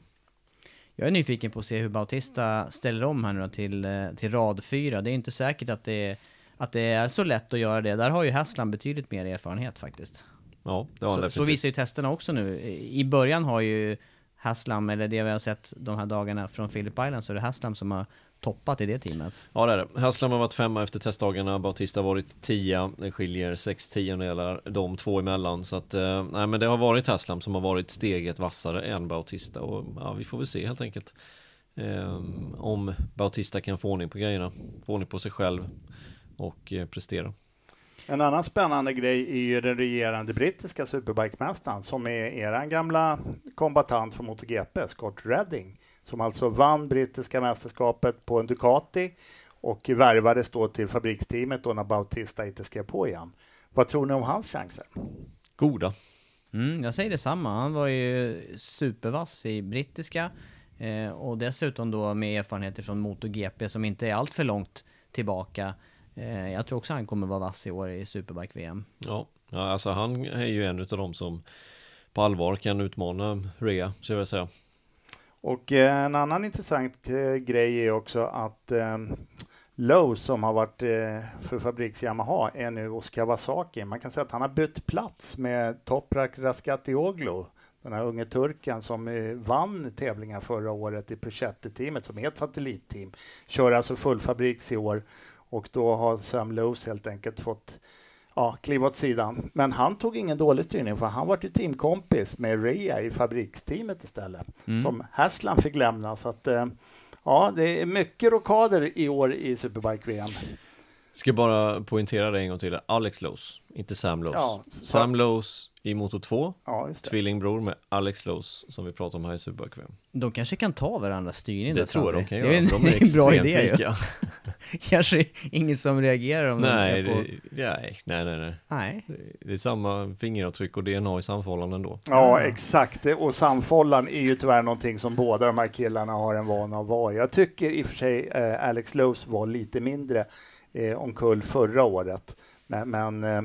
Jag är nyfiken på att se hur Bautista ställer om här nu då till, till rad 4. Det är inte säkert att det är att det är så lätt att göra det. Där har ju Haslam betydligt mer erfarenhet faktiskt. Ja, det har så, så visar ju testerna också nu. I början har ju Haslam, eller det vi har sett de här dagarna från Philip Island, så är det Haslam som har toppat i det teamet. Ja det är det. Haslam har varit femma efter testdagarna, Bautista har varit tia. Det skiljer sex tiondelar de två emellan. Så att, eh, nej men det har varit Haslam som har varit steget vassare än Bautista och ja, vi får väl se helt enkelt. Eh, om Bautista kan få ordning på grejerna, få ordning på sig själv och eh, prestera. En annan spännande grej är ju den regerande brittiska superbikemästaren som är er gamla kombatant för MotoGP, Scott Redding, som alltså vann brittiska mästerskapet på en Ducati och värvades då till fabriksteamet då när Bautista inte skrev på igen. Vad tror ni om hans chanser? Goda. Mm, jag säger detsamma. Han var ju supervass i brittiska eh, och dessutom då med erfarenheter från MotoGP som inte är allt för långt tillbaka. Eh, jag tror också han kommer vara vass i år i Superbike-VM. Ja, ja alltså han är ju en av dem som på allvar kan utmana Rea, så jag vill säga. Och eh, en annan intressant eh, grej är också att Lowe som har varit för fabriks Yamaha är nu hos Kawasaki. Man kan säga att han har bytt plats med Toprak Raskatioglu, den här unge turken som vann tävlingar förra året i Prochette-teamet som är ett satellitteam. Kör alltså fullfabriks i år och då har Sam Lowes helt enkelt fått ja, kliva åt sidan. Men han tog ingen dålig styrning för han var ju teamkompis med Rea i fabriksteamet istället. Mm. Som Haslam fick lämna. Så att, eh, ja, det är mycket rockader i år i Superbike-VM. Ska bara poängtera det en gång till. Alex Lowe's, inte Sam Lowe's. Ja, Sam Lowe's i Moto 2, Ja, det. tvillingbror med Alex Lowe's som vi pratar om här i Superbike VM. De kanske kan ta varandras styrning Det tror jag de kan Det göra, är för en, de är en bra extremt idé lika. Kanske ingen som reagerar om Nej, de är på... det, nej, nej, nej, nej. Nej. Det- Det är samma fingeravtryck och DNA i samförhållanden då. Ja, exakt. Och samfållan är ju tyvärr någonting som båda de här killarna har en vana att vara. Jag tycker i och för sig eh, Alex Lowe's var lite mindre eh, omkull förra året. Men, men eh,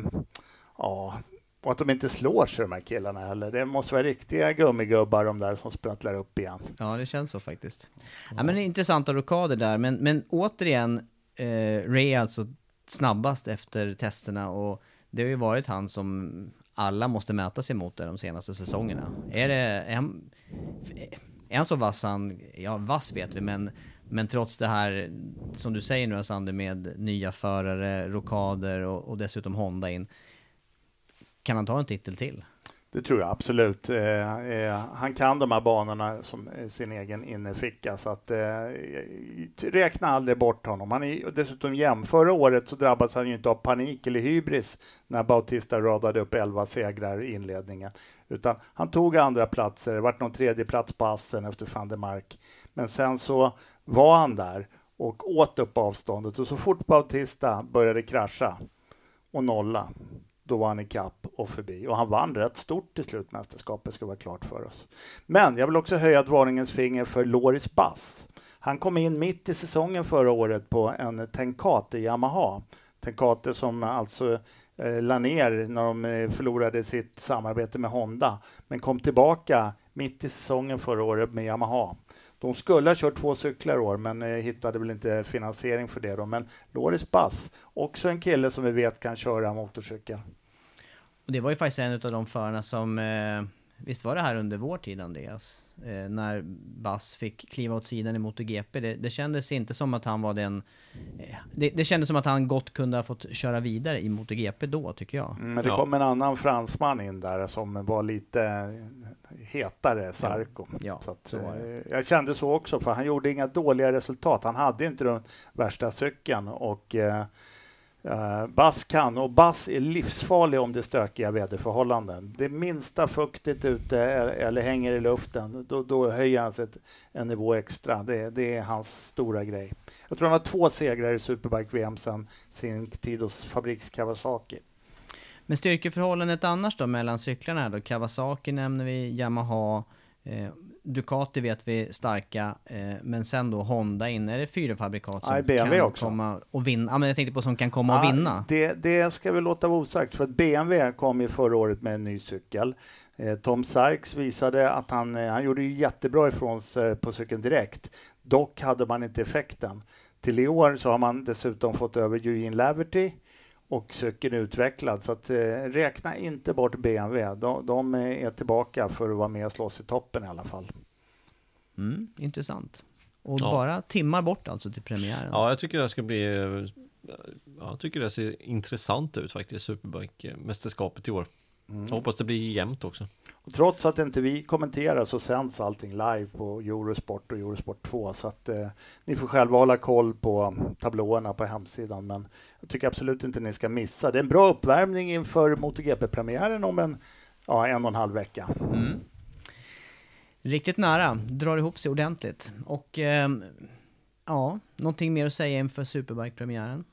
ja, och att de inte slår sig de här killarna heller. Det måste vara riktiga gummigubbar de där som sprattlar upp igen. Ja, det känns så faktiskt. Ja, men intressanta rockader där, men, men återigen, eh, Ray är alltså snabbast efter testerna och det har ju varit han som alla måste mäta sig mot de senaste säsongerna. Är det, är han, är han så vass han, ja vass vet vi, men, men trots det här, som du säger nu Sander, med nya förare, rockader och, och dessutom Honda in, kan han ta en titel till? Det tror jag absolut. Eh, eh, han kan de här banorna som eh, sin egen innerficka, så att eh, räkna aldrig bort honom. Han är dessutom jämn. Förra året så drabbades han ju inte av panik eller hybris när Bautista radade upp 11 segrar i inledningen, utan han tog andra platser. Det vart någon tredje plats på Assen efter van der Mark. Men sen så var han där och åt upp avståndet och så fort Bautista började krascha och nolla, då var han i kapp och förbi. Och han vann rätt stort till slut, mästerskapet ska vara klart för oss. Men jag vill också höja ett varningens finger för Loris Bass. Han kom in mitt i säsongen förra året på en Tenkate Yamaha. Tenkate som alltså eh, la ner när de eh, förlorade sitt samarbete med Honda, men kom tillbaka mitt i säsongen förra året med Yamaha. De skulle ha kört två cyklar i år, men eh, hittade väl inte finansiering för det. Då. Men Loris Bass, också en kille som vi vet kan köra motorcykel. Och det var ju faktiskt en av de förarna som, eh, visst var det här under vår tid Andreas? Eh, när Bass fick kliva åt sidan i MotoGP. Det, det kändes inte som att han var den... Eh, det, det kändes som att han gott kunde ha fått köra vidare i MotoGP då, tycker jag. Mm, Men det Ja. kom en annan fransman in där som var lite hetare, Sarko. Ja, så att, så eh, jag kände så också, för han gjorde inga dåliga resultat. Han hade inte den värsta cykeln och Uh, Bass kan, och Bass är livsfarlig om det är stökiga väderförhållanden. Det minsta fuktigt ute eller hänger i luften, då, då höjer han sig ett, en nivå extra. Det, det är hans stora grej. Jag tror han har två segrar i Superbike-VM sedan sin tid hos fabriks Kawasaki. Men styrkeförhållandet annars då mellan cyklarna då? Kawasaki nämner vi, Yamaha, eh, Ducati vet vi starka, eh, men sen då Honda in, är det fyra fabrikat som Nej, kan också. komma och vinna? Ja, men jag tänkte på som kan komma och Ja, vinna. Det, det ska vi låta vara osagt, för att BMW kom ju förra året med en ny cykel. Eh, Tom Sykes visade att han, eh, han gjorde ju jättebra ifrån sig på cykeln direkt. Dock hade man inte effekten. Till i år så har man dessutom fått över Eugene Laverty och cykeln är utvecklad. Så att, eh, räkna inte bort BMW. De, de är tillbaka för att vara med och slåss i toppen i alla fall. Mm, intressant. Och Ja. bara timmar bort alltså till premiären. Ja, jag tycker det ska bli... eh, Ja, jag tycker det ser intressant ut faktiskt, Superbike-mästerskapet i år. Mm. Jag hoppas det blir jämnt också. Och trots att inte vi kommenterar så sänds allting live på Eurosport och Eurosport 2 så att eh, ni får själva hålla koll på tablåerna på hemsidan. Men jag tycker absolut inte ni ska missa. Det är en bra uppvärmning inför MotoGP-premiären om en, ja, en och en halv vecka. Riktigt nära, drar ihop sig ordentligt. Och ehm, Ja, någonting mer att säga inför Superbike-premiären?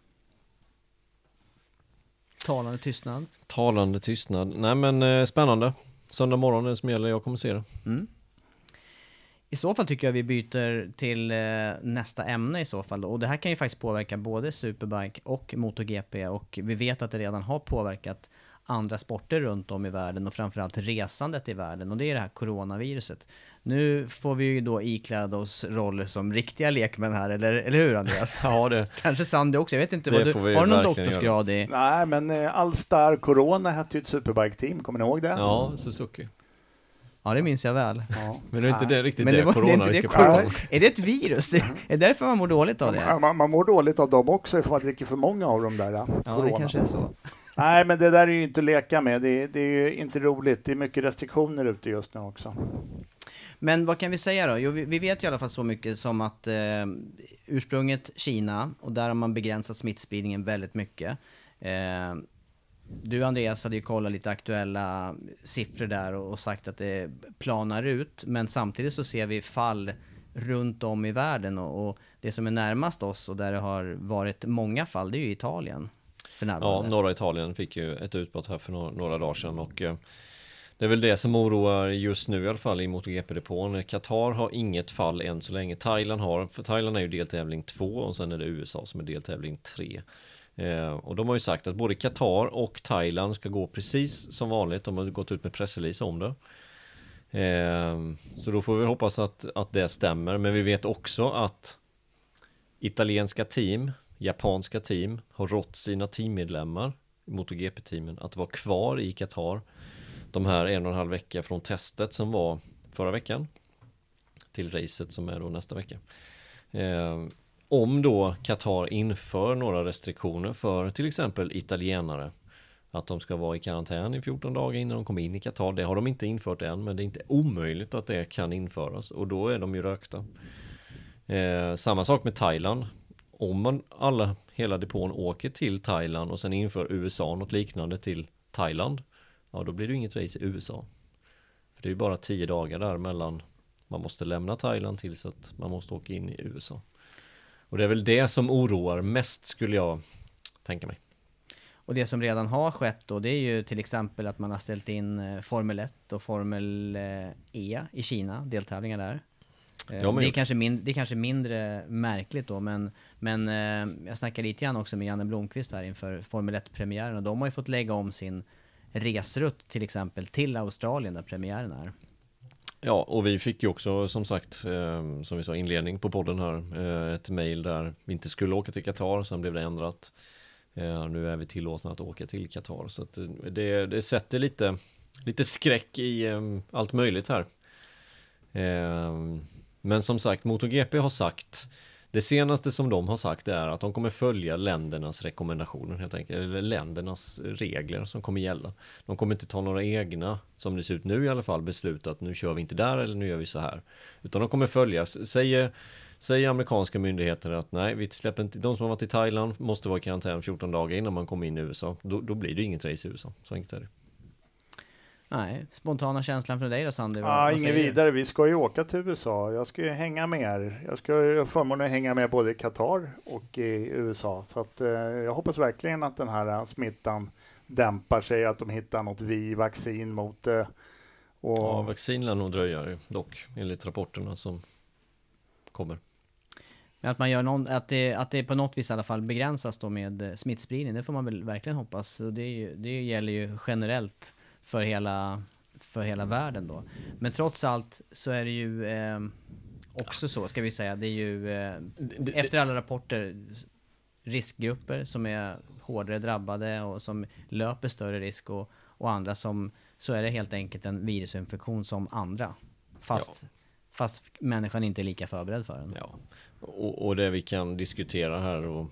Talande tystnad. Talande tystnad. Nej men eh, spännande. Söndag morgon är det som gäller, jag kommer se det. Mm. I så fall tycker jag vi byter till eh, nästa ämne i så fall. Och det här kan ju faktiskt påverka både Superbike och MotoGP och vi vet att det redan har påverkat andra sporter runt om i världen och framförallt resandet i världen och det är det här coronaviruset. Nu får vi ju då ikläda oss roller som riktiga lekmän här, eller, eller hur Andreas? Ja det. Kanske Sandy också, jag vet inte, Det vad du, har du någon doktorsgrad i? Nej, men eh, Allstar Corona hette ju ett superbike-team, kommer ni ihåg det? Ja, Suzuki. Ja, det minns jag väl. Ja. Men det är inte det riktigt Men det, det det corona inte vi det ska prata om. Är det ett virus? Det är därför man mår dåligt av det? Ja, Man, man mår dåligt av dem också ifall man dricker för många av dem där. Ja, det corona. kanske är så. Nej, men det där är ju inte att leka med. Det, det är ju inte roligt. Det är mycket restriktioner ute just nu också. Men vad kan vi säga då? Jo, vi, vi vet ju i alla fall så mycket som att eh, ursprunget Kina, och där har man begränsat smittspridningen väldigt mycket. Eh, du Andreas hade ju kollat lite aktuella siffror där och, och sagt att det planar ut, men samtidigt så ser vi fall runt om i världen och, och det som är närmast oss och där det har varit många fall, det är ju Italien. För Ja, norra Italien fick ju ett utbrott här för några, några dagar sedan och eh, det är väl det som oroar just nu i alla fall i MotoGP-depån. Qatar har inget fall än så länge. Thailand har, för Thailand är ju deltävling 2 och sen är det USA som är deltävling 3. Eh, och de har ju sagt att både Qatar och Thailand ska gå precis som vanligt. De har gått ut med pressrelease om det. Eh, så då får vi hoppas att, att det stämmer. Men vi vet också att italienska team, japanska team har rått sina teammedlemmar i MotoGP-teamen att vara kvar i Qatar de här en och en halv vecka från testet som var förra veckan till racet som är då nästa vecka. Eh, om då Qatar inför några restriktioner för till exempel italienare att de ska vara i karantän i 14 dagar innan de kommer in i Qatar. Det har de inte infört än, men det är inte omöjligt att det kan införas och då är de ju rökta. Eh, samma sak med Thailand. Om man alla, hela depån åker till Thailand och sen inför USA något liknande till Thailand, ja då blir det inget race i USA. För det är ju bara 10 dagar där mellan man måste lämna Thailand tills att man måste åka in i USA. Och det är väl det som oroar mest skulle jag tänka mig. Och det som redan har skett då, det är ju till exempel att man har ställt in eh, Formel 1 och Formel eh, E i Kina, deltävlingar där. Eh, Ja, men det, är kanske min, det är kanske mindre märkligt då, men, men eh, jag snackade lite grann också med Janne Blomqvist här inför Formel 1-premiären och de har ju fått lägga om sin resrutt till exempel till Australien där premiären är. Ja, och vi fick ju också som sagt, eh, som vi sa inledning på podden här, eh, ett mejl där vi inte skulle åka till Qatar, sen blev det ändrat. Eh, nu är vi tillåtna att åka till Qatar, så att eh, det, det sätter lite, lite skräck i eh, allt möjligt här. Eh, men som sagt, MotoGP har sagt det senaste som de har sagt är att de kommer följa ländernas rekommendationer helt enkelt, eller ländernas regler som kommer gälla. De kommer inte ta några egna, som det ser ut nu i alla fall, beslut att nu kör vi inte där eller nu gör vi så här. Utan de kommer följa, säger, säger amerikanska myndigheter att nej, vi släpper inte, de som har varit i Thailand måste vara i karantän 14 dagar innan man kommer in i USA. Då, då blir det inget race i USA, så enkelt är det. Nej, spontana känslan från dig då Sandy? Vad- Ja, du? vidare. Vi ska ju åka till USA. Jag ska ju hänga med er. Jag ska ju förmånen att hänga med både i Qatar och i USA. Så att, eh, jag hoppas verkligen att den här eh, smittan dämpar sig, att de hittar något vi-vaccin mot det. Och, Ja, vaccin lär nog dröja dock, enligt rapporterna som kommer. Men att man gör någon, att det, att det på något vis i alla fall begränsas då med eh, smittspridning, det får man väl verkligen hoppas. Och det, är ju, det gäller ju generellt för hela, för hela världen då. Men trots allt så är det ju eh, också så, ska vi säga, det är ju eh, efter alla rapporter riskgrupper som är hårdare drabbade och som löper större risk och, och andra som så är det helt enkelt en virusinfektion som andra. Fast, fast människan inte är lika förberedd för den. Ja, och, och det vi kan diskutera här och,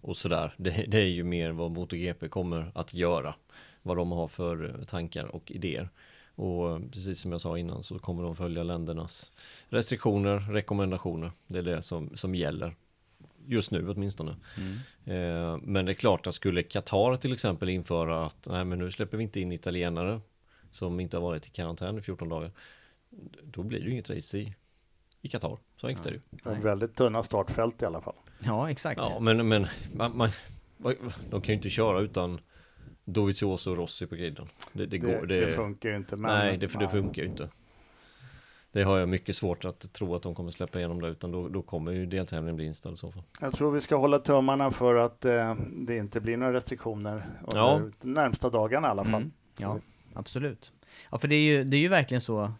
och sådär, det, det är ju mer vad MotoGP kommer att göra. Vad de har för eh, tankar och idéer. Och eh, precis som jag sa innan så kommer de följa ländernas restriktioner, rekommendationer. Det är det som, som gäller. Just nu åtminstone. Eh, men det är klart att skulle Qatar till exempel införa att nej men nu släpper vi inte in italienare som inte har varit i karantän i 14 dagar. Då blir det ju inget race i i Qatar. Så enkelt är det ju. Det är väldigt tunna startfält i alla fall. Ja, exakt. Ja, men, men man, man, de kan ju inte köra utan Dovizioso och Rossi på griden. Det, det, Det, går, det, funkar ju inte. Men, nej, det, det funkar ju inte. Det har jag mycket svårt att tro att de kommer släppa igenom det, utan då, då kommer ju deltävlingen bli inställd i så fall. Jag tror vi ska hålla tummarna för att eh, det inte blir några restriktioner under Ja. de närmsta dagarna i alla fall. Mm. Ja, absolut. Ja, för det är ju, det är ju verkligen så.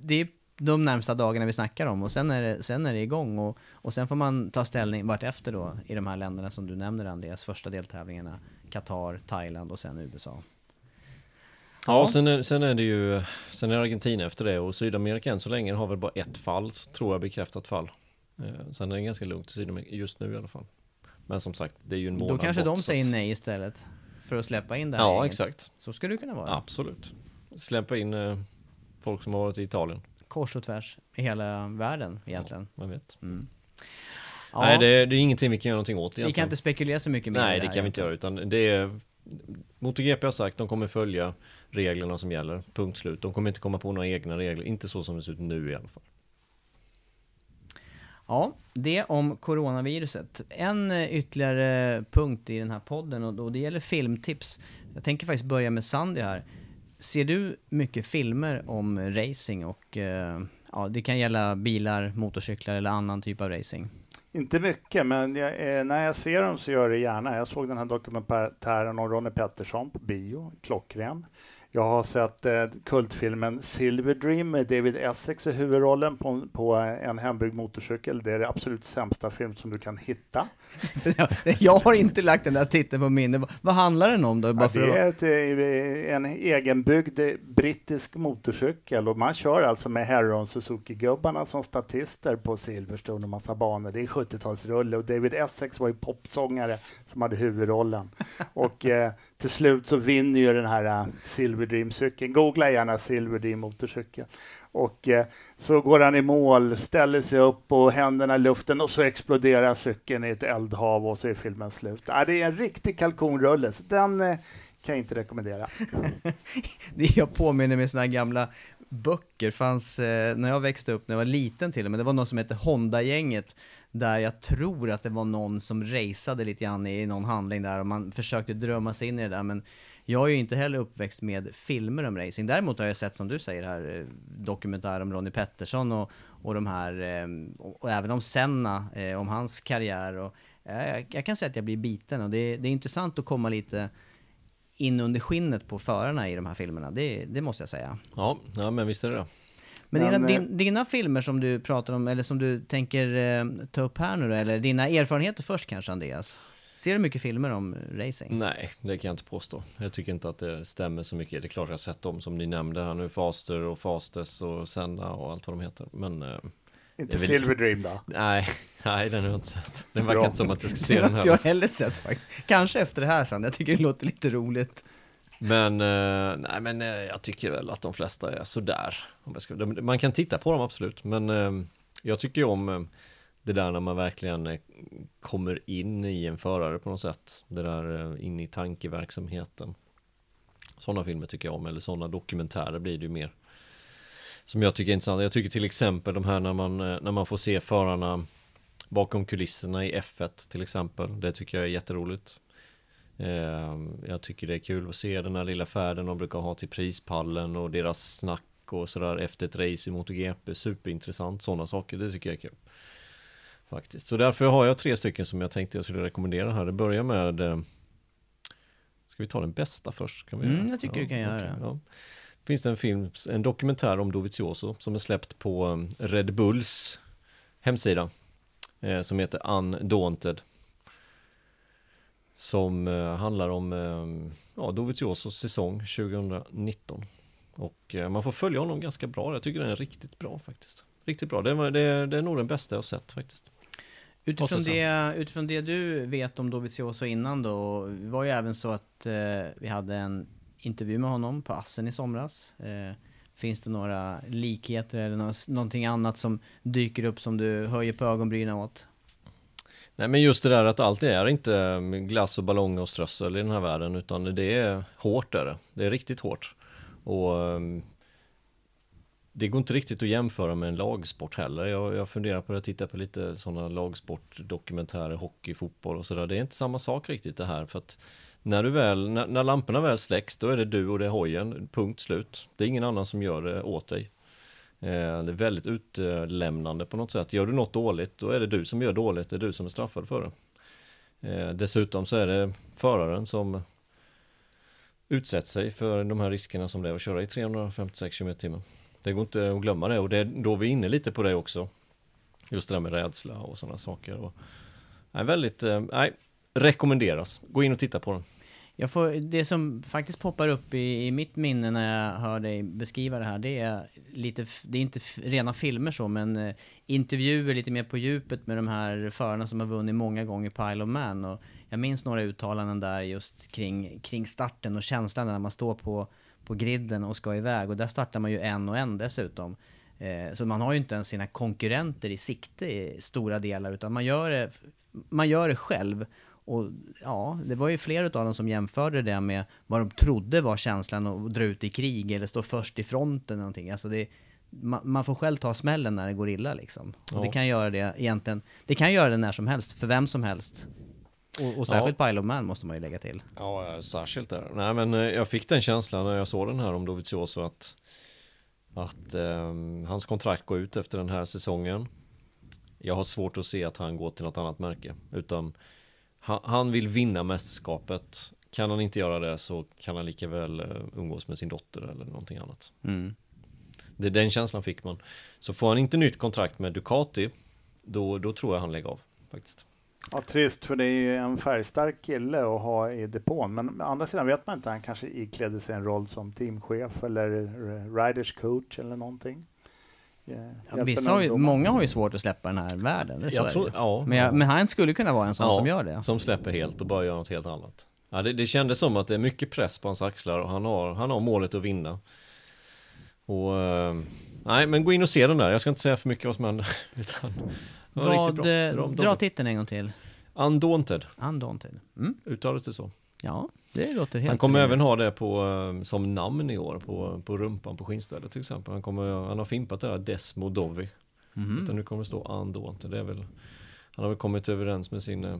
Det är de närmsta dagarna vi snackar om och sen är det, sen är det igång och, och sen får man ta ställning vart efter då i de här länderna som du nämner Andreas, första deltävlingarna, Qatar, Thailand och sen USA. Ja, och sen är, sen är det ju, sen är Argentina efter det och Sydamerika än så länge har väl bara ett fall, tror jag, bekräftat fall. Eh, sen är det ganska lugnt i Sydamerika, just nu i alla fall. Men som sagt, det är ju en månad Då kanske bort, de säger att- nej istället för att släppa in det här Ja, gänget. exakt. Så skulle det kunna vara. Absolut. Släppa in eh, folk som har varit i Italien. Kors och tvärs i hela världen egentligen. Man vet. Mm. Ja, Nej, det, är- det är ingenting vi kan göra någonting åt vi egentligen. kan inte spekulera så mycket mer Nej, det här kan vi inte göra, utan det är MotoGP har sagt, de kommer följa reglerna som gäller, punkt slut. De kommer inte komma på några egna regler, inte så som det ser ut nu i alla fall. Ja, det om coronaviruset. En eh, ytterligare punkt i den här podden och, det gäller filmtips. Jag tänker faktiskt börja med Sandy här. Ser du mycket filmer om racing och eh, ja, det kan gälla bilar, motorcyklar eller annan typ av racing? Inte mycket, men jag, eh, när jag ser dem så gör jag det gärna. Jag såg den här dokumentären om Ronnie Pettersson på bio, klockren. Jag har sett eh, kultfilmen Silver Dream med David Essex i huvudrollen på, på en hembyggd motorcykel. Det är det absolut sämsta film som du kan hitta. jag har inte lagt den där titeln på minne. Vad- handlar den om då? Bara Ja, det är ett, eh, en egenbyggd eh, brittisk motorcykel och man kör alltså med Heron Suzuki-gubbarna som statister på Silverstone och massa banor. Det är 70-talsrulle och David Essex var ju popsångare som hade huvudrollen. Och eh, till slut så vinner ju den här eh, Silver Dream-cykeln. Googla gärna Silver Dream motorcykel. Och eh, så går han i mål, ställer sig upp och händerna i luften och så exploderar cykeln i ett eldhav och så är filmen slut. Det är en riktig kalkonrulle, så den eh, kan jag inte rekommendera. Jag påminner mig sådana här gamla böcker fanns eh, när jag växte upp, när jag var liten till och med. Det var någon som hette Honda-gänget. Där jag tror att det var någon som raceade lite grann i någon handling där och man försökte drömma sig in i det där. Men jag är ju inte heller uppväxt med filmer om racing. Däremot har jag sett, som du säger här, eh, dokumentär om Ronnie Pettersson och, och de här, eh, och, och även om Senna, eh, om hans karriär. Och, jag, jag kan säga att jag blir biten och det, det är intressant att komma lite in under skinnet på förarna i de här filmerna, det, det måste jag säga. Ja, ja men visst är det det. Men, Men, dina, din, dina filmer som du pratar om, eller som du tänker eh, ta upp här nu då, eller dina erfarenheter först kanske Andreas? Ser du mycket filmer om racing? Nej, det kan jag inte påstå. Jag tycker inte att det stämmer så mycket. Det är klart jag har sett dem som ni nämnde här nu, Faster och Fastest och Senna och allt vad de heter. Men eh, Inte Det väl- Silver Dream då? nej, nej den har jag inte sett. Den verkar Bra. inte som att jag ska Det se har den inte jag här. heller sett faktiskt. Kanske efter det här sen, jag tycker det låter lite roligt. Men, eh, nej men eh, jag tycker väl att de flesta är sådär. Om jag ska, de, man kan titta på dem absolut, men eh, jag tycker ju om det där när man verkligen eh, kommer in i en förare på något sätt. Det där eh, in i tankeverksamheten. Sådana filmer tycker jag om, eller sådana dokumentärer blir det ju mer. Som jag tycker är intressant. Jag tycker till exempel de här när man, eh, när man får se förarna bakom kulisserna i F1 till exempel. Det tycker jag är jätteroligt. Ehm, jag tycker det är kul att se den här lilla färden de brukar ha till prispallen och deras snack och sådär efter ett race i MotoGP. Superintressant, sådana saker, det tycker jag är kul. Faktiskt. Så därför har jag tre stycken som jag tänkte jag skulle rekommendera här. Det börjar med eh, Ska vi ta den bästa först? Kan vi Mm, jag tycker du kan göra okej, det. ja. Finns det en film, en dokumentär om Dovizioso som är släppt på eh, Red Bulls hemsida. eh, Som heter Undaunted. Som eh, handlar om eh, ja, Doviziosos säsong 2019. Och eh, man får följa honom ganska bra. Jag tycker den är riktigt bra faktiskt. Riktigt bra. Det, det, det är nog den bästa jag sett faktiskt. Utifrån det, utifrån det du vet om Dovizioso innan då, var ju även så att eh, vi hade en intervju med honom på Assen i somras. Eh, finns det några likheter eller nå- någonting annat som dyker upp som du höjer på ögonbrynen åt? Nej men just det där att allt är inte eh, glass och ballonger och strössel i den här världen utan det är hårt är det. Det är riktigt hårt. Och ehm, det går inte riktigt att jämföra med en lagsport heller. Jag, jag funderar på det, tittar på lite sådana lagsportdokumentärer, hockey, fotboll och sådär. Det är inte samma sak riktigt det här. För att när, du väl, när, när lamporna väl släcks, då är det du och det är hojen, punkt slut. Det är ingen annan som gör det åt dig. Eh, det är väldigt utlämnande på något sätt. Gör du något dåligt, då är det du som gör dåligt, det är du som är straffad för det. Eh, dessutom så är det föraren som utsätter sig för de här riskerna som det är att köra i 356 km h det går inte att glömma det och det är då vi är inne lite på det också. Just det där med rädsla och sådana saker. Och, nej, väldigt, eh, nej, rekommenderas. Gå in och titta på den. Jag får, det som faktiskt poppar upp i, i mitt minne när jag hör dig beskriva det här, det är lite, det är inte rena filmer så, men eh, intervjuer lite mer på djupet med de här förarna som har vunnit många gånger på Isle of Man. Och jag minns några uttalanden där just kring, kring starten och känslan när man står på, på griden och ska iväg. Och där startar man ju en och en dessutom. Eh, så man har ju inte ens sina konkurrenter i sikte i stora delar, utan man gör det, man gör det själv. Och ja, det var ju flera av dem som jämförde det med vad de trodde var känslan att dra ut i krig eller stå först i fronten eller någonting. Alltså det, man, man får själv ta smällen när det går illa liksom. Och Ja. det kan göra det egentligen, det kan göra det när som helst, för vem som helst. Och, och särskilt på Isle of Man måste man ju lägga till. Ja, särskilt där. Nej, men eh, jag fick den känslan när jag såg den här om Dovizioso att att ehm, hans kontrakt går ut efter den här säsongen. Jag har svårt att se att han går till något annat märke, utan han, han vill vinna mästerskapet. Kan han inte göra det så kan han lika väl eh, umgås med sin dotter eller någonting annat. Mm. Det, den känslan fick man. Så får han inte nytt kontrakt med Ducati, då, då tror jag han lägger av faktiskt. Ja, trist, för det är ju en färgstark kille att ha i depån. Men å andra sidan vet man inte, han kanske iklädde sig en roll som teamchef eller eh, riders coach eller någonting. Ja, Ja, vissa har ju, många har ju svårt att släppa den här världen, det Jag tror- ja, men, jag, ja. men han skulle kunna vara en sån som gör det. Som släpper helt och bara gör något helt annat. Ja, det, det kändes som att det är mycket press på hans axlar och han har, han har målet att vinna. Och eh, nej, men gå in och se den där. Jag ska inte säga för mycket vad som händer. Utan, Vad, eh, Bra- dra titeln en gång till. Undaunted, Undaunted. Mm. uttalades det så? Ja, det låter helt Han kommer även ha det på, eh, som namn i år på, på rumpan på skinnstället till exempel. Han, kommer, han har fimpat det där Desmo Dovi. Mhm. Utan nu kommer det stå Undaunted. Det är väl, han har väl kommit överens med sin, eh,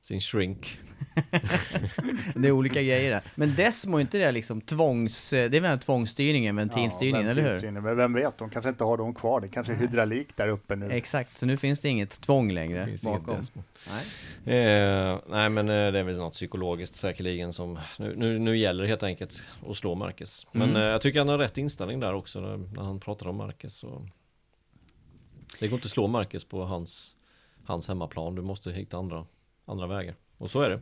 sin shrink. Det är olika grejer där. Men Desmo, är inte det liksom tvångs... Det är väl tvångsstyrningen, ventilstyrningen, eller hur? Men vem vet, de kanske inte har dem kvar. Det kanske är hydraulik där uppe nu. Exakt, så nu finns det inget tvång längre Finns inget bakom. Desmo. Nej. Eh, nej men eh, det är väl något psykologiskt säkerligen som nu, nu, nu gäller det helt enkelt att slå Marcus. Men Mm. eh, jag tycker han har rätt inställning där också när, när han pratar om Marcus. Så det går inte att slå Marcus på hans, hans hemmaplan. Du måste hitta andra, andra vägar. Och så är det.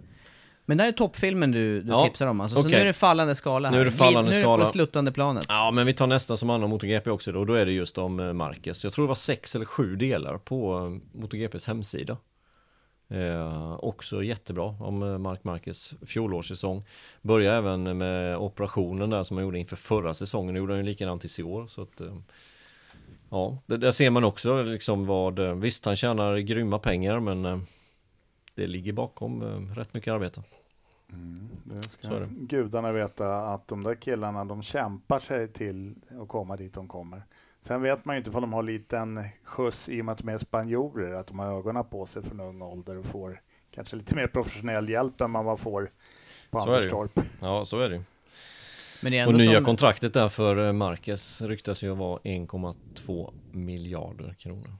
Men det här är toppfilmen du, du Ja, tipsar om alltså, så okej. nu är det fallande skala här. Nu är det fallande nu är det skala. på sluttande planet. Ja men vi tar nästa som handlar om MotoGP också då. Då är det just om eh, Marcus. Jag tror det var sex eller sju delar på eh, MotoGPs hemsida. Eh, också jättebra om eh, Mark Marquez fjolårssäsong. Börjar även med operationen där som han gjorde inför förra säsongen. Nu gjorde han ju likadant i år. Så att, eh, ja, där ser man också liksom vad, visst han tjänar grymma pengar men det ligger bakom eh, rätt mycket arbete. Det Så ska är det. gudarna veta att de där killarna, de kämpar sig till att komma dit de kommer. Sen vet man ju inte om de har liten skjuts i och med att de är spanjorer, att de har ögonen på sig från ung ålder och får kanske lite mer professionell hjälp än vad man får på Så är det ju. Anderstorp. Ja, så är det ju. Men det är Och ändå nya som, kontraktet där för eh, Marquez ryktas ju vara 1,2 miljarder kronor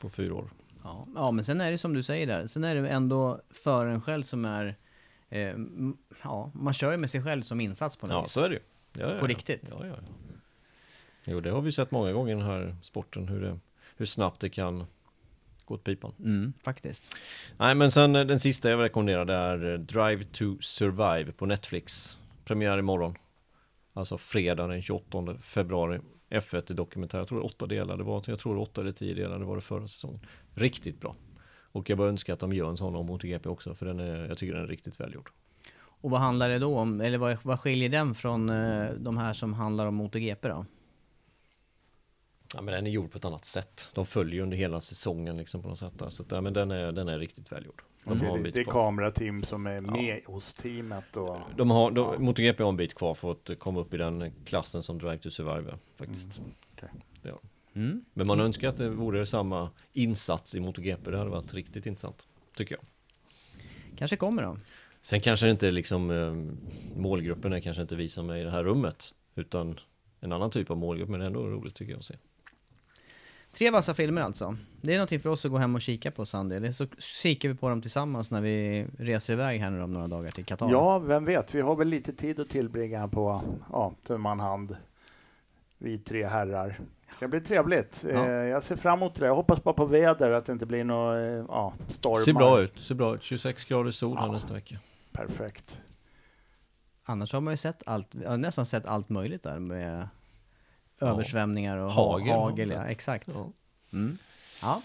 på fyra år. Ja, ja, men sen är det som du säger där. Sen är det ändå föraren själv som är... Eh, ja, man kör ju med sig själv som insats på något Ja, vis. så är det ju. Ja, ja, På ja. riktigt. Ja, ja, ja. Jo, det har vi sett många gånger i den här sporten, hur, det, hur snabbt det kan gå åt pipan. Mm, faktiskt. Nej, men sen eh, den sista jag vill rekommendera det är eh, Drive to Survive på Netflix. Premiär imorgon. Alltså fredag den 28 februari. F1 är dokumentär, jag tror åtta delar. Det var, jag tror åtta eller tio delar, det var det förra säsongen. Riktigt bra. Och jag bara önskar att de gör en sån om MotoGP också, för den är, jag tycker den är riktigt välgjord. Och vad handlar det då om? Eller vad, vad skiljer den från eh, de här som handlar om MotoGP då? Ja, men den är gjord på ett annat sätt. De följer under hela säsongen liksom på något sätt. Där. Så att, ja, men den är, den är riktigt välgjord. De Det, har en det, bit det är kvar. kamerateam som är med hos teamet. Och, De har, de, MotoGP har en bit kvar för att komma upp i den klassen som Drive to Survive faktiskt. Det har de. Mm. Men man önskar att det vore samma insats i MotoGP. Det hade varit riktigt intressant, tycker jag. Kanske kommer då. Sen kanske det inte är liksom eh, målgruppen är kanske inte vi som är i det här rummet, utan en annan typ av målgrupp. Men det är ändå roligt tycker jag att se. Tre vassa filmer alltså. Det är någonting för oss att gå hem och kika på Sandy. Eller så kikar vi på dem tillsammans när vi reser iväg här nu om några dagar till Qatar. Ja, vem vet. Vi har väl lite tid att tillbringa på ja, tu man hand. Vi tre herrar. Det ska bli trevligt. Ja. Eh, jag ser fram emot det. Jag hoppas bara på väder, att det inte blir några eh, ja, stormar. Ser bra ut, ser bra ut. 26 grader sol här Ja. nästa vecka. Perfekt. Annars har man ju sett allt, nästan sett allt möjligt där med översvämningar och Hagel hagel. ja, exakt. Ja. Mm. Ja.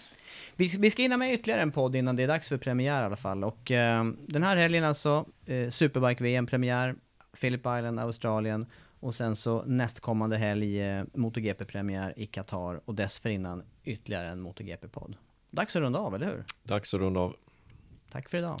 Vi, vi ska hinna med ytterligare en podd innan det är dags för premiär i alla fall. Och eh, den här helgen alltså, eh, Superbike-VM-premiär, Phillip Island, Australien. Och sen så nästkommande helg eh, MotoGP-premiär i Qatar och dessförinnan ytterligare en MotoGP-podd. Dags att runda av, eller hur? Dags att runda av. Tack för idag.